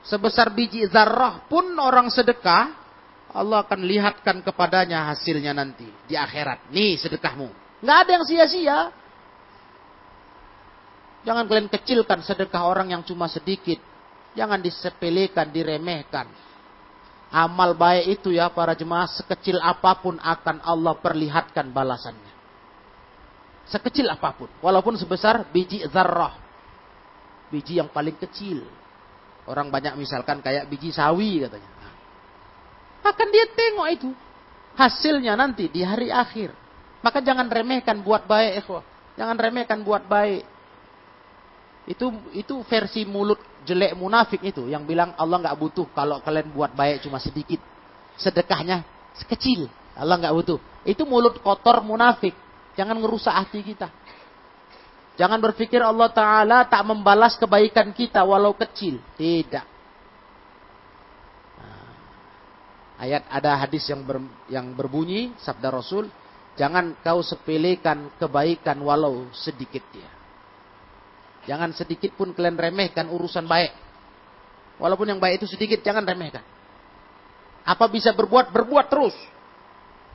Sebesar biji zarrah pun orang sedekah, Allah akan lihatkan kepadanya hasilnya nanti di akhirat. Nih sedekahmu. Nggak ada yang sia-sia. Jangan kalian kecilkan sedekah orang yang cuma sedikit. Jangan disepelekan, diremehkan. Amal baik itu ya para jemaah sekecil apa pun akan Allah perlihatkan balasannya. Sekecil apa pun. Walaupun sebesar biji zarrah. Biji yang paling kecil. Orang banyak misalkan kayak biji sawi katanya. Akan dia tengok itu. Hasilnya nanti di hari akhir. Maka jangan remehkan buat baik. Ikhwah. Jangan remehkan buat baik. Itu itu versi mulut jelek munafik itu yang bilang Allah nggak butuh kalau kalian buat baik cuma sedikit. Sedekahnya sekecil. Allah nggak butuh. Itu mulut kotor munafik. Jangan ngerusak hati kita. Jangan berpikir Allah Ta'ala tak membalas kebaikan kita walau kecil. Tidak. Nah, ayat ada hadis yang ber, yang berbunyi sabda Rasul, jangan kau sepelekan kebaikan walau sedikit dia. Jangan sedikit pun kalian remehkan urusan baik. Walaupun yang baik itu sedikit, jangan remehkan. Apa bisa berbuat? Berbuat terus.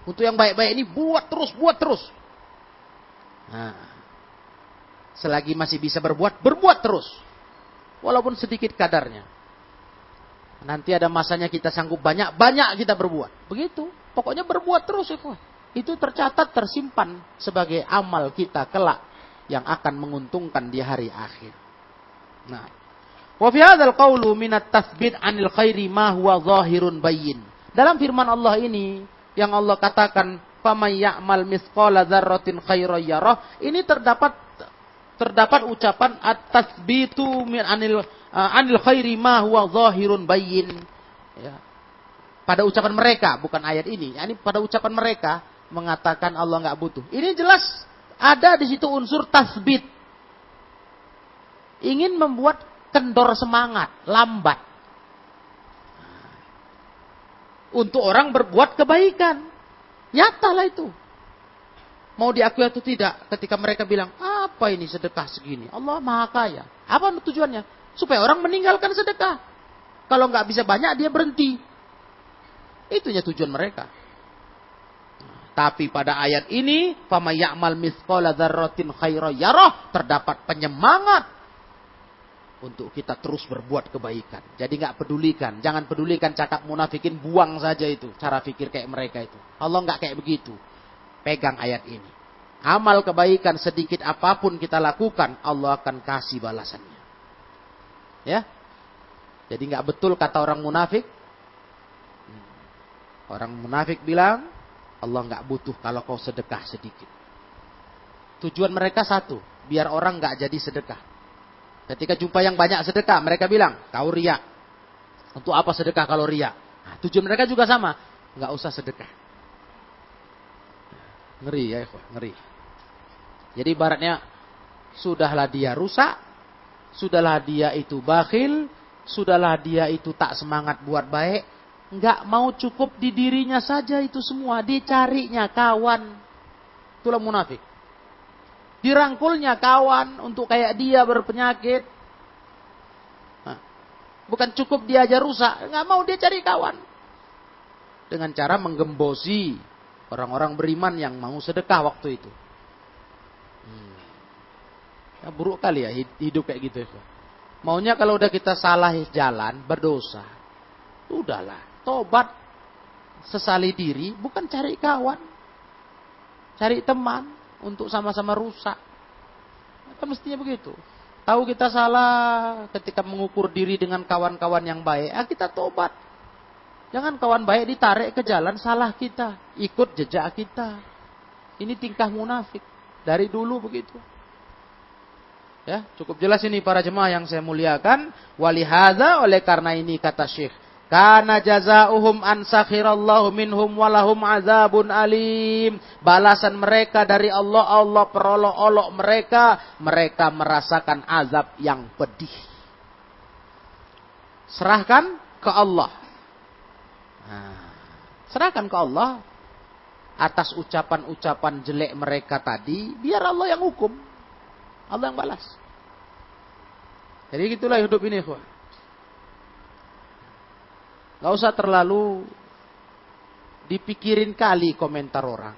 Untuk yang baik-baik ini, buat terus, buat terus. Nah, selagi masih bisa berbuat, berbuat terus. Walaupun sedikit kadarnya. Nanti ada masanya kita sanggup banyak, banyak kita berbuat. Begitu. Pokoknya berbuat terus. Itu, itu tercatat, tersimpan sebagai amal kita kelak yang akan menguntungkan di hari akhir. Nah, wa fi hadzal qawlu min at-tathbit 'anil khairi ma huwa zahirun bayyin. Dalam firman Allah ini yang Allah katakan faman ya'mal mithqala dzarratin ini terdapat terdapat ucapan at-tathbitu min 'anil uh, 'anil khairi ma huwa zahirun bayyin. Ya. Pada ucapan mereka, bukan ayat ini. Ini pada ucapan mereka mengatakan Allah nggak butuh. Ini jelas ada di situ unsur tasbit. Ingin membuat kendor semangat, lambat. Untuk orang berbuat kebaikan. Nyatalah itu. Mau diakui atau tidak ketika mereka bilang, apa ini sedekah segini? Allah maha kaya. Apa tujuannya? Supaya orang meninggalkan sedekah. Kalau nggak bisa banyak, dia berhenti. Itunya tujuan mereka. Tapi pada ayat ini, fama ya'mal mithqala dzarratin terdapat penyemangat untuk kita terus berbuat kebaikan. Jadi nggak pedulikan, jangan pedulikan cakap munafikin, buang saja itu cara pikir kayak mereka itu. Allah nggak kayak begitu. Pegang ayat ini. amal kebaikan sedikit apa pun kita lakukan, Allah akan kasih balasannya. Ya. Jadi nggak betul kata orang munafik. Orang munafik bilang, Allah nggak butuh kalau kau sedekah sedikit. Tujuan mereka satu, biar orang nggak jadi sedekah. Ketika jumpa yang banyak sedekah, mereka bilang, kau riak. Untuk apa sedekah kalau riak? Nah, tujuan mereka juga sama, nggak usah sedekah. Ngeri ya, ngeri. Jadi ibaratnya sudahlah dia rusak, sudahlah dia itu bakhil, sudahlah dia itu tak semangat buat baik, nggak mau cukup di dirinya saja itu semua, dicarinya kawan. Itulah munafik. Dirangkulnya kawan untuk kayak dia berpenyakit. Bukan cukup dia aja rusak, nggak mau dia cari kawan. Dengan cara menggembosi orang-orang beriman yang mau sedekah waktu itu. Hmm. Ya, buruk kali ya hidup kayak gitu ya. Maunya kalau udah kita salah jalan, berdosa. Udahlah, tobat. Sesali diri, bukan cari kawan. Cari teman untuk sama-sama rusak. Kan mestinya begitu. Tahu kita salah ketika mengukur diri dengan kawan-kawan yang baik, ah kita tobat. Jangan kawan baik ditarik ke jalan salah kita, ikut jejak kita. Ini tingkah munafik. Dari dulu begitu. Ya, cukup jelas ini para jemaah yang saya muliakan. Walihada oleh karena ini kata Syekh. Karena jazauhum an sakhirallahu minhum walahum azabun alim. Balasan mereka dari Allah, Allah perolok-olok mereka. Mereka merasakan azab yang pedih. Serahkan ke Allah. Nah, serahkan ke Allah. Atas ucapan-ucapan jelek mereka tadi. Biar Allah yang hukum. Allah yang balas. Jadi gitulah hidup ini, ikhwan. Gak usah terlalu dipikirin kali komentar orang.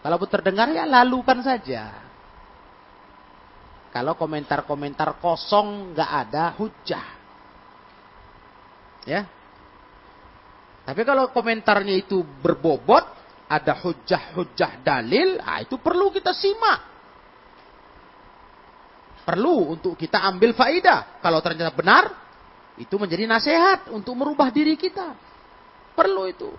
Kalau terdengar ya lalukan saja. Kalau komentar-komentar kosong gak ada hujah. Ya. Tapi kalau komentarnya itu berbobot, ada hujah-hujah dalil, ah itu perlu kita simak. Perlu untuk kita ambil faidah. Kalau ternyata benar, itu menjadi nasihat untuk merubah diri kita. Perlu itu.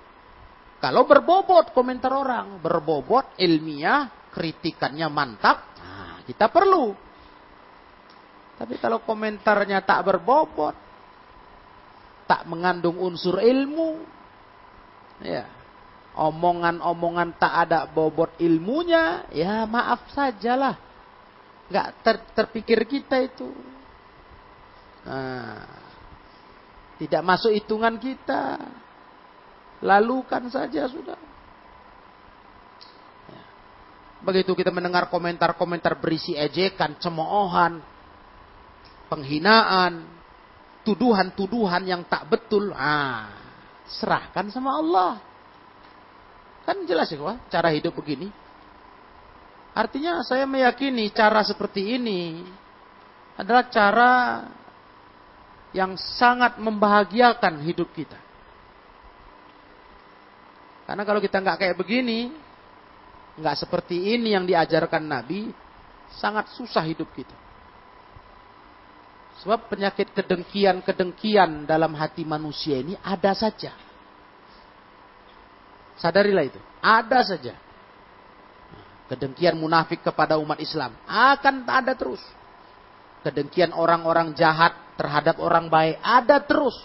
Kalau berbobot komentar orang, berbobot ilmiah, kritikannya mantap, nah, kita perlu. Tapi kalau komentarnya tak berbobot, tak mengandung unsur ilmu, ya, omongan-omongan tak ada bobot ilmunya, ya maaf sajalah nggak ter, terpikir kita itu. Nah, tidak masuk hitungan kita. Lalukan saja sudah. Ya. Begitu kita mendengar komentar-komentar berisi ejekan, cemoohan, penghinaan, tuduhan-tuduhan yang tak betul, ah, serahkan sama Allah. Kan jelas ya, cara hidup begini. Artinya saya meyakini cara seperti ini adalah cara yang sangat membahagiakan hidup kita. Karena kalau kita nggak kayak begini, nggak seperti ini yang diajarkan Nabi, sangat susah hidup kita. Sebab penyakit kedengkian-kedengkian dalam hati manusia ini ada saja. Sadarilah itu, ada saja kedengkian munafik kepada umat Islam akan ada terus. Kedengkian orang-orang jahat terhadap orang baik ada terus.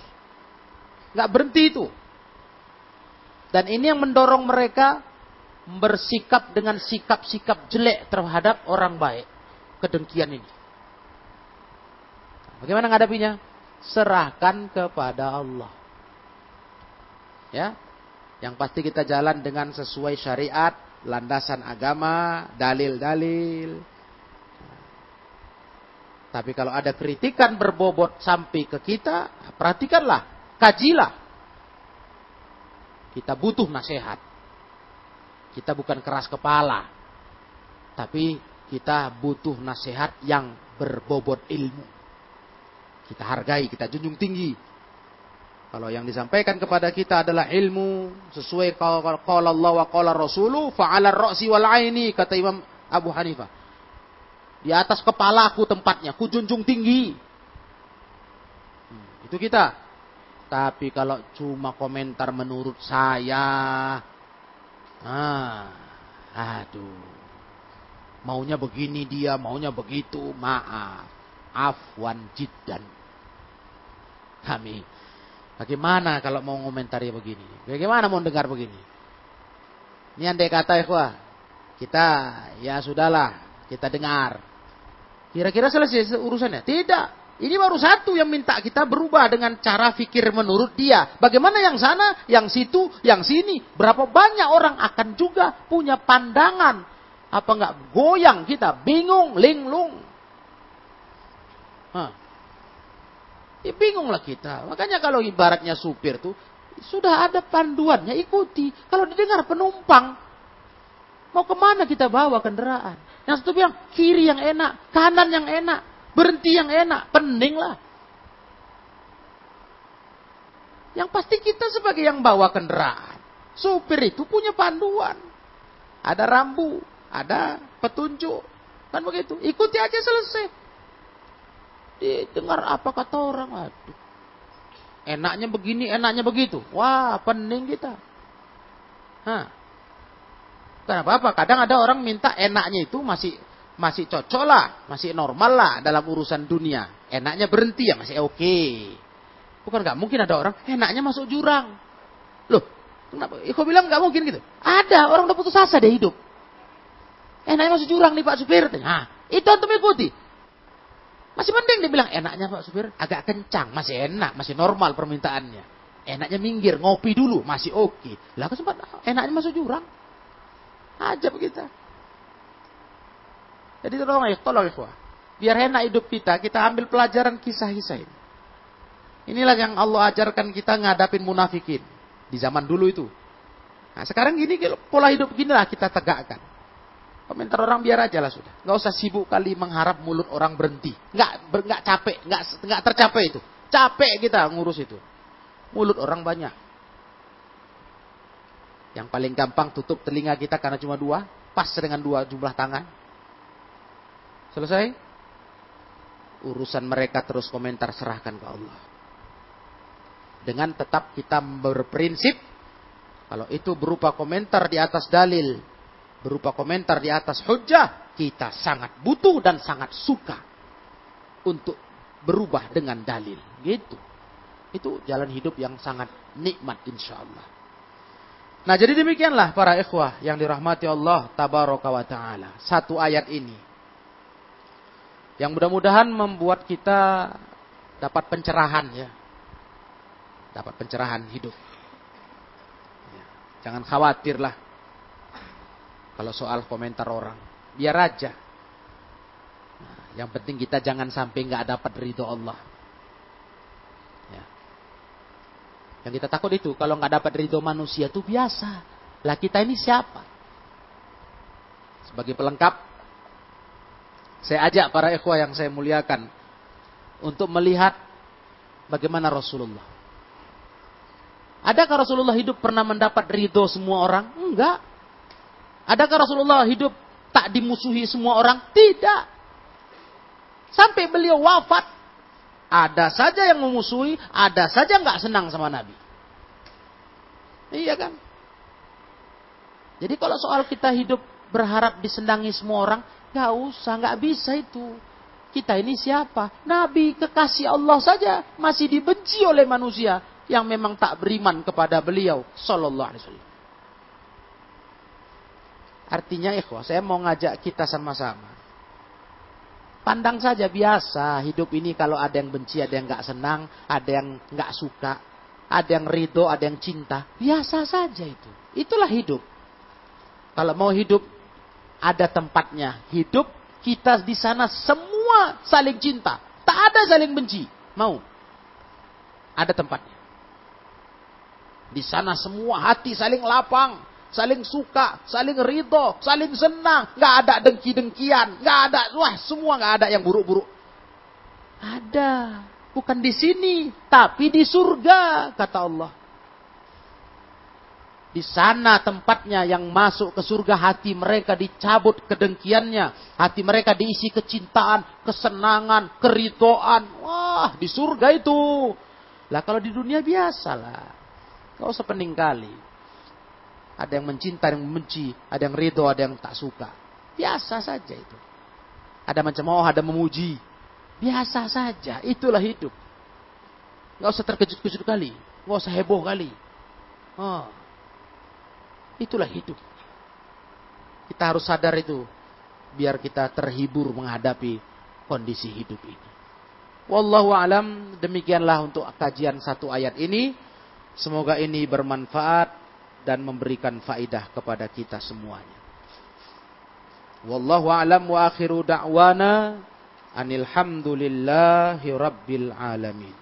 Nggak berhenti itu. Dan ini yang mendorong mereka bersikap dengan sikap-sikap jelek terhadap orang baik. Kedengkian ini. Bagaimana ngadapinya? Serahkan kepada Allah. Ya. Yang pasti kita jalan dengan sesuai syariat, landasan agama, dalil-dalil. Tapi kalau ada kritikan berbobot sampai ke kita, perhatikanlah, kajilah. Kita butuh nasihat. Kita bukan keras kepala. Tapi kita butuh nasihat yang berbobot ilmu. Kita hargai, kita junjung tinggi. Kalau yang disampaikan kepada kita adalah ilmu sesuai qala Allah wa qala Rasulu fa'ala ra'si wal aini kata Imam Abu Hanifah. Di atas kepalaku tempatnya, ku junjung tinggi. Hmm, itu kita. Tapi kalau cuma komentar menurut saya, ah, aduh, maunya begini dia, maunya begitu, maaf, afwan jiddan. Kami Bagaimana kalau mau ngomentari begini? Bagaimana mau dengar begini? Ini andai kata ikhwah, kita ya sudahlah, kita dengar. Kira-kira selesai urusannya? Tidak. Ini baru satu yang minta kita berubah dengan cara fikir menurut dia. Bagaimana yang sana, yang situ, yang sini. Berapa banyak orang akan juga punya pandangan. Apa enggak goyang kita, bingung, linglung. Hah. Ya bingunglah kita. Makanya kalau ibaratnya supir tuh sudah ada panduannya, ikuti. Kalau didengar penumpang, mau ke mana kita bawa kendaraan? Yang satu bilang kiri yang enak, kanan yang enak, berhenti yang enak, pening lah. Yang pasti kita sebagai yang bawa kendaraan, supir itu punya panduan. Ada rambu, ada petunjuk. Kan begitu. Ikuti aja selesai. Didengar apa kata orang. Aduh. Enaknya begini, enaknya begitu. Wah, pening kita. Hah. Kenapa apa? Kadang ada orang minta enaknya itu masih masih cocok lah, masih normal lah dalam urusan dunia. Enaknya berhenti ya masih oke. Okay. Bukan nggak mungkin ada orang enaknya masuk jurang. Loh, kenapa? Iko bilang nggak mungkin gitu. Ada orang udah putus asa deh hidup. Enaknya masuk jurang nih Pak Supir. Nah, itu antum ikuti. Masih mending dia bilang enaknya Pak Supir agak kencang, masih enak, masih normal permintaannya. Enaknya minggir, ngopi dulu, masih oke. Okay. Lah sempat enaknya masuk jurang. Aja begitu. Jadi tolong ya, tolong ya. Biar enak hidup kita, kita ambil pelajaran kisah-kisah ini. Inilah yang Allah ajarkan kita ngadapin munafikin. Di zaman dulu itu. Nah sekarang gini, pola hidup ginilah kita tegakkan. Komentar orang biar aja lah sudah. Nggak usah sibuk kali mengharap mulut orang berhenti. Nggak, ber, nggak capek, nggak, nggak tercapai itu. Capek kita ngurus itu. Mulut orang banyak. Yang paling gampang tutup telinga kita karena cuma dua. Pas dengan dua jumlah tangan. Selesai? Urusan mereka terus komentar serahkan ke Allah. Dengan tetap kita berprinsip. Kalau itu berupa komentar di atas dalil berupa komentar di atas hujah, kita sangat butuh dan sangat suka untuk berubah dengan dalil. Gitu. Itu jalan hidup yang sangat nikmat insya Allah. Nah jadi demikianlah para ikhwah yang dirahmati Allah tabaraka wa ta'ala. Satu ayat ini. Yang mudah-mudahan membuat kita dapat pencerahan ya. Dapat pencerahan hidup. Ya, jangan khawatirlah kalau soal komentar orang. Biar aja. Nah, yang penting kita jangan sampai nggak dapat ridho Allah. Ya. Yang kita takut itu kalau nggak dapat ridho manusia itu biasa. Lah kita ini siapa? Sebagai pelengkap, saya ajak para ikhwah yang saya muliakan untuk melihat bagaimana Rasulullah. Adakah Rasulullah hidup pernah mendapat ridho semua orang? Enggak. Adakah Rasulullah hidup tak dimusuhi semua orang? Tidak. Sampai beliau wafat, ada saja yang memusuhi, ada saja nggak senang sama Nabi. Iya kan? Jadi kalau soal kita hidup berharap disenangi semua orang, nggak usah, nggak bisa itu. Kita ini siapa? Nabi kekasih Allah saja masih dibenci oleh manusia yang memang tak beriman kepada beliau, Sallallahu Alaihi Wasallam. Artinya ikhwah, saya mau ngajak kita sama-sama. Pandang saja biasa, hidup ini kalau ada yang benci, ada yang nggak senang, ada yang nggak suka, ada yang ridho, ada yang cinta. Biasa saja itu. Itulah hidup. Kalau mau hidup, ada tempatnya. Hidup kita di sana semua saling cinta. Tak ada saling benci. Mau? Ada tempatnya. Di sana semua hati saling lapang saling suka, saling ridho, saling senang, nggak ada dengki-dengkian, nggak ada, wah semua nggak ada yang buruk-buruk. Ada, Bukan di sini, tapi di surga, kata Allah. Di sana tempatnya yang masuk ke surga hati mereka dicabut kedengkiannya. Hati mereka diisi kecintaan, kesenangan, keritoan. Wah, di surga itu. Lah kalau di dunia biasa lah. Gak usah pening kali. Ada yang mencinta, yang membenci, ada yang ridho, ada yang tak suka. Biasa saja itu. Ada macam oh, ada memuji. Biasa saja, itulah hidup. Gak usah terkejut-kejut kali. Gak usah heboh kali. Oh, Itulah hidup. Kita harus sadar itu. Biar kita terhibur menghadapi kondisi hidup ini. Wallahu alam demikianlah untuk kajian satu ayat ini. Semoga ini bermanfaat dan memberikan faidah kepada kita semuanya. Wallahu alam wa akhiru da'wana anil hamdulillahi rabbil alamin.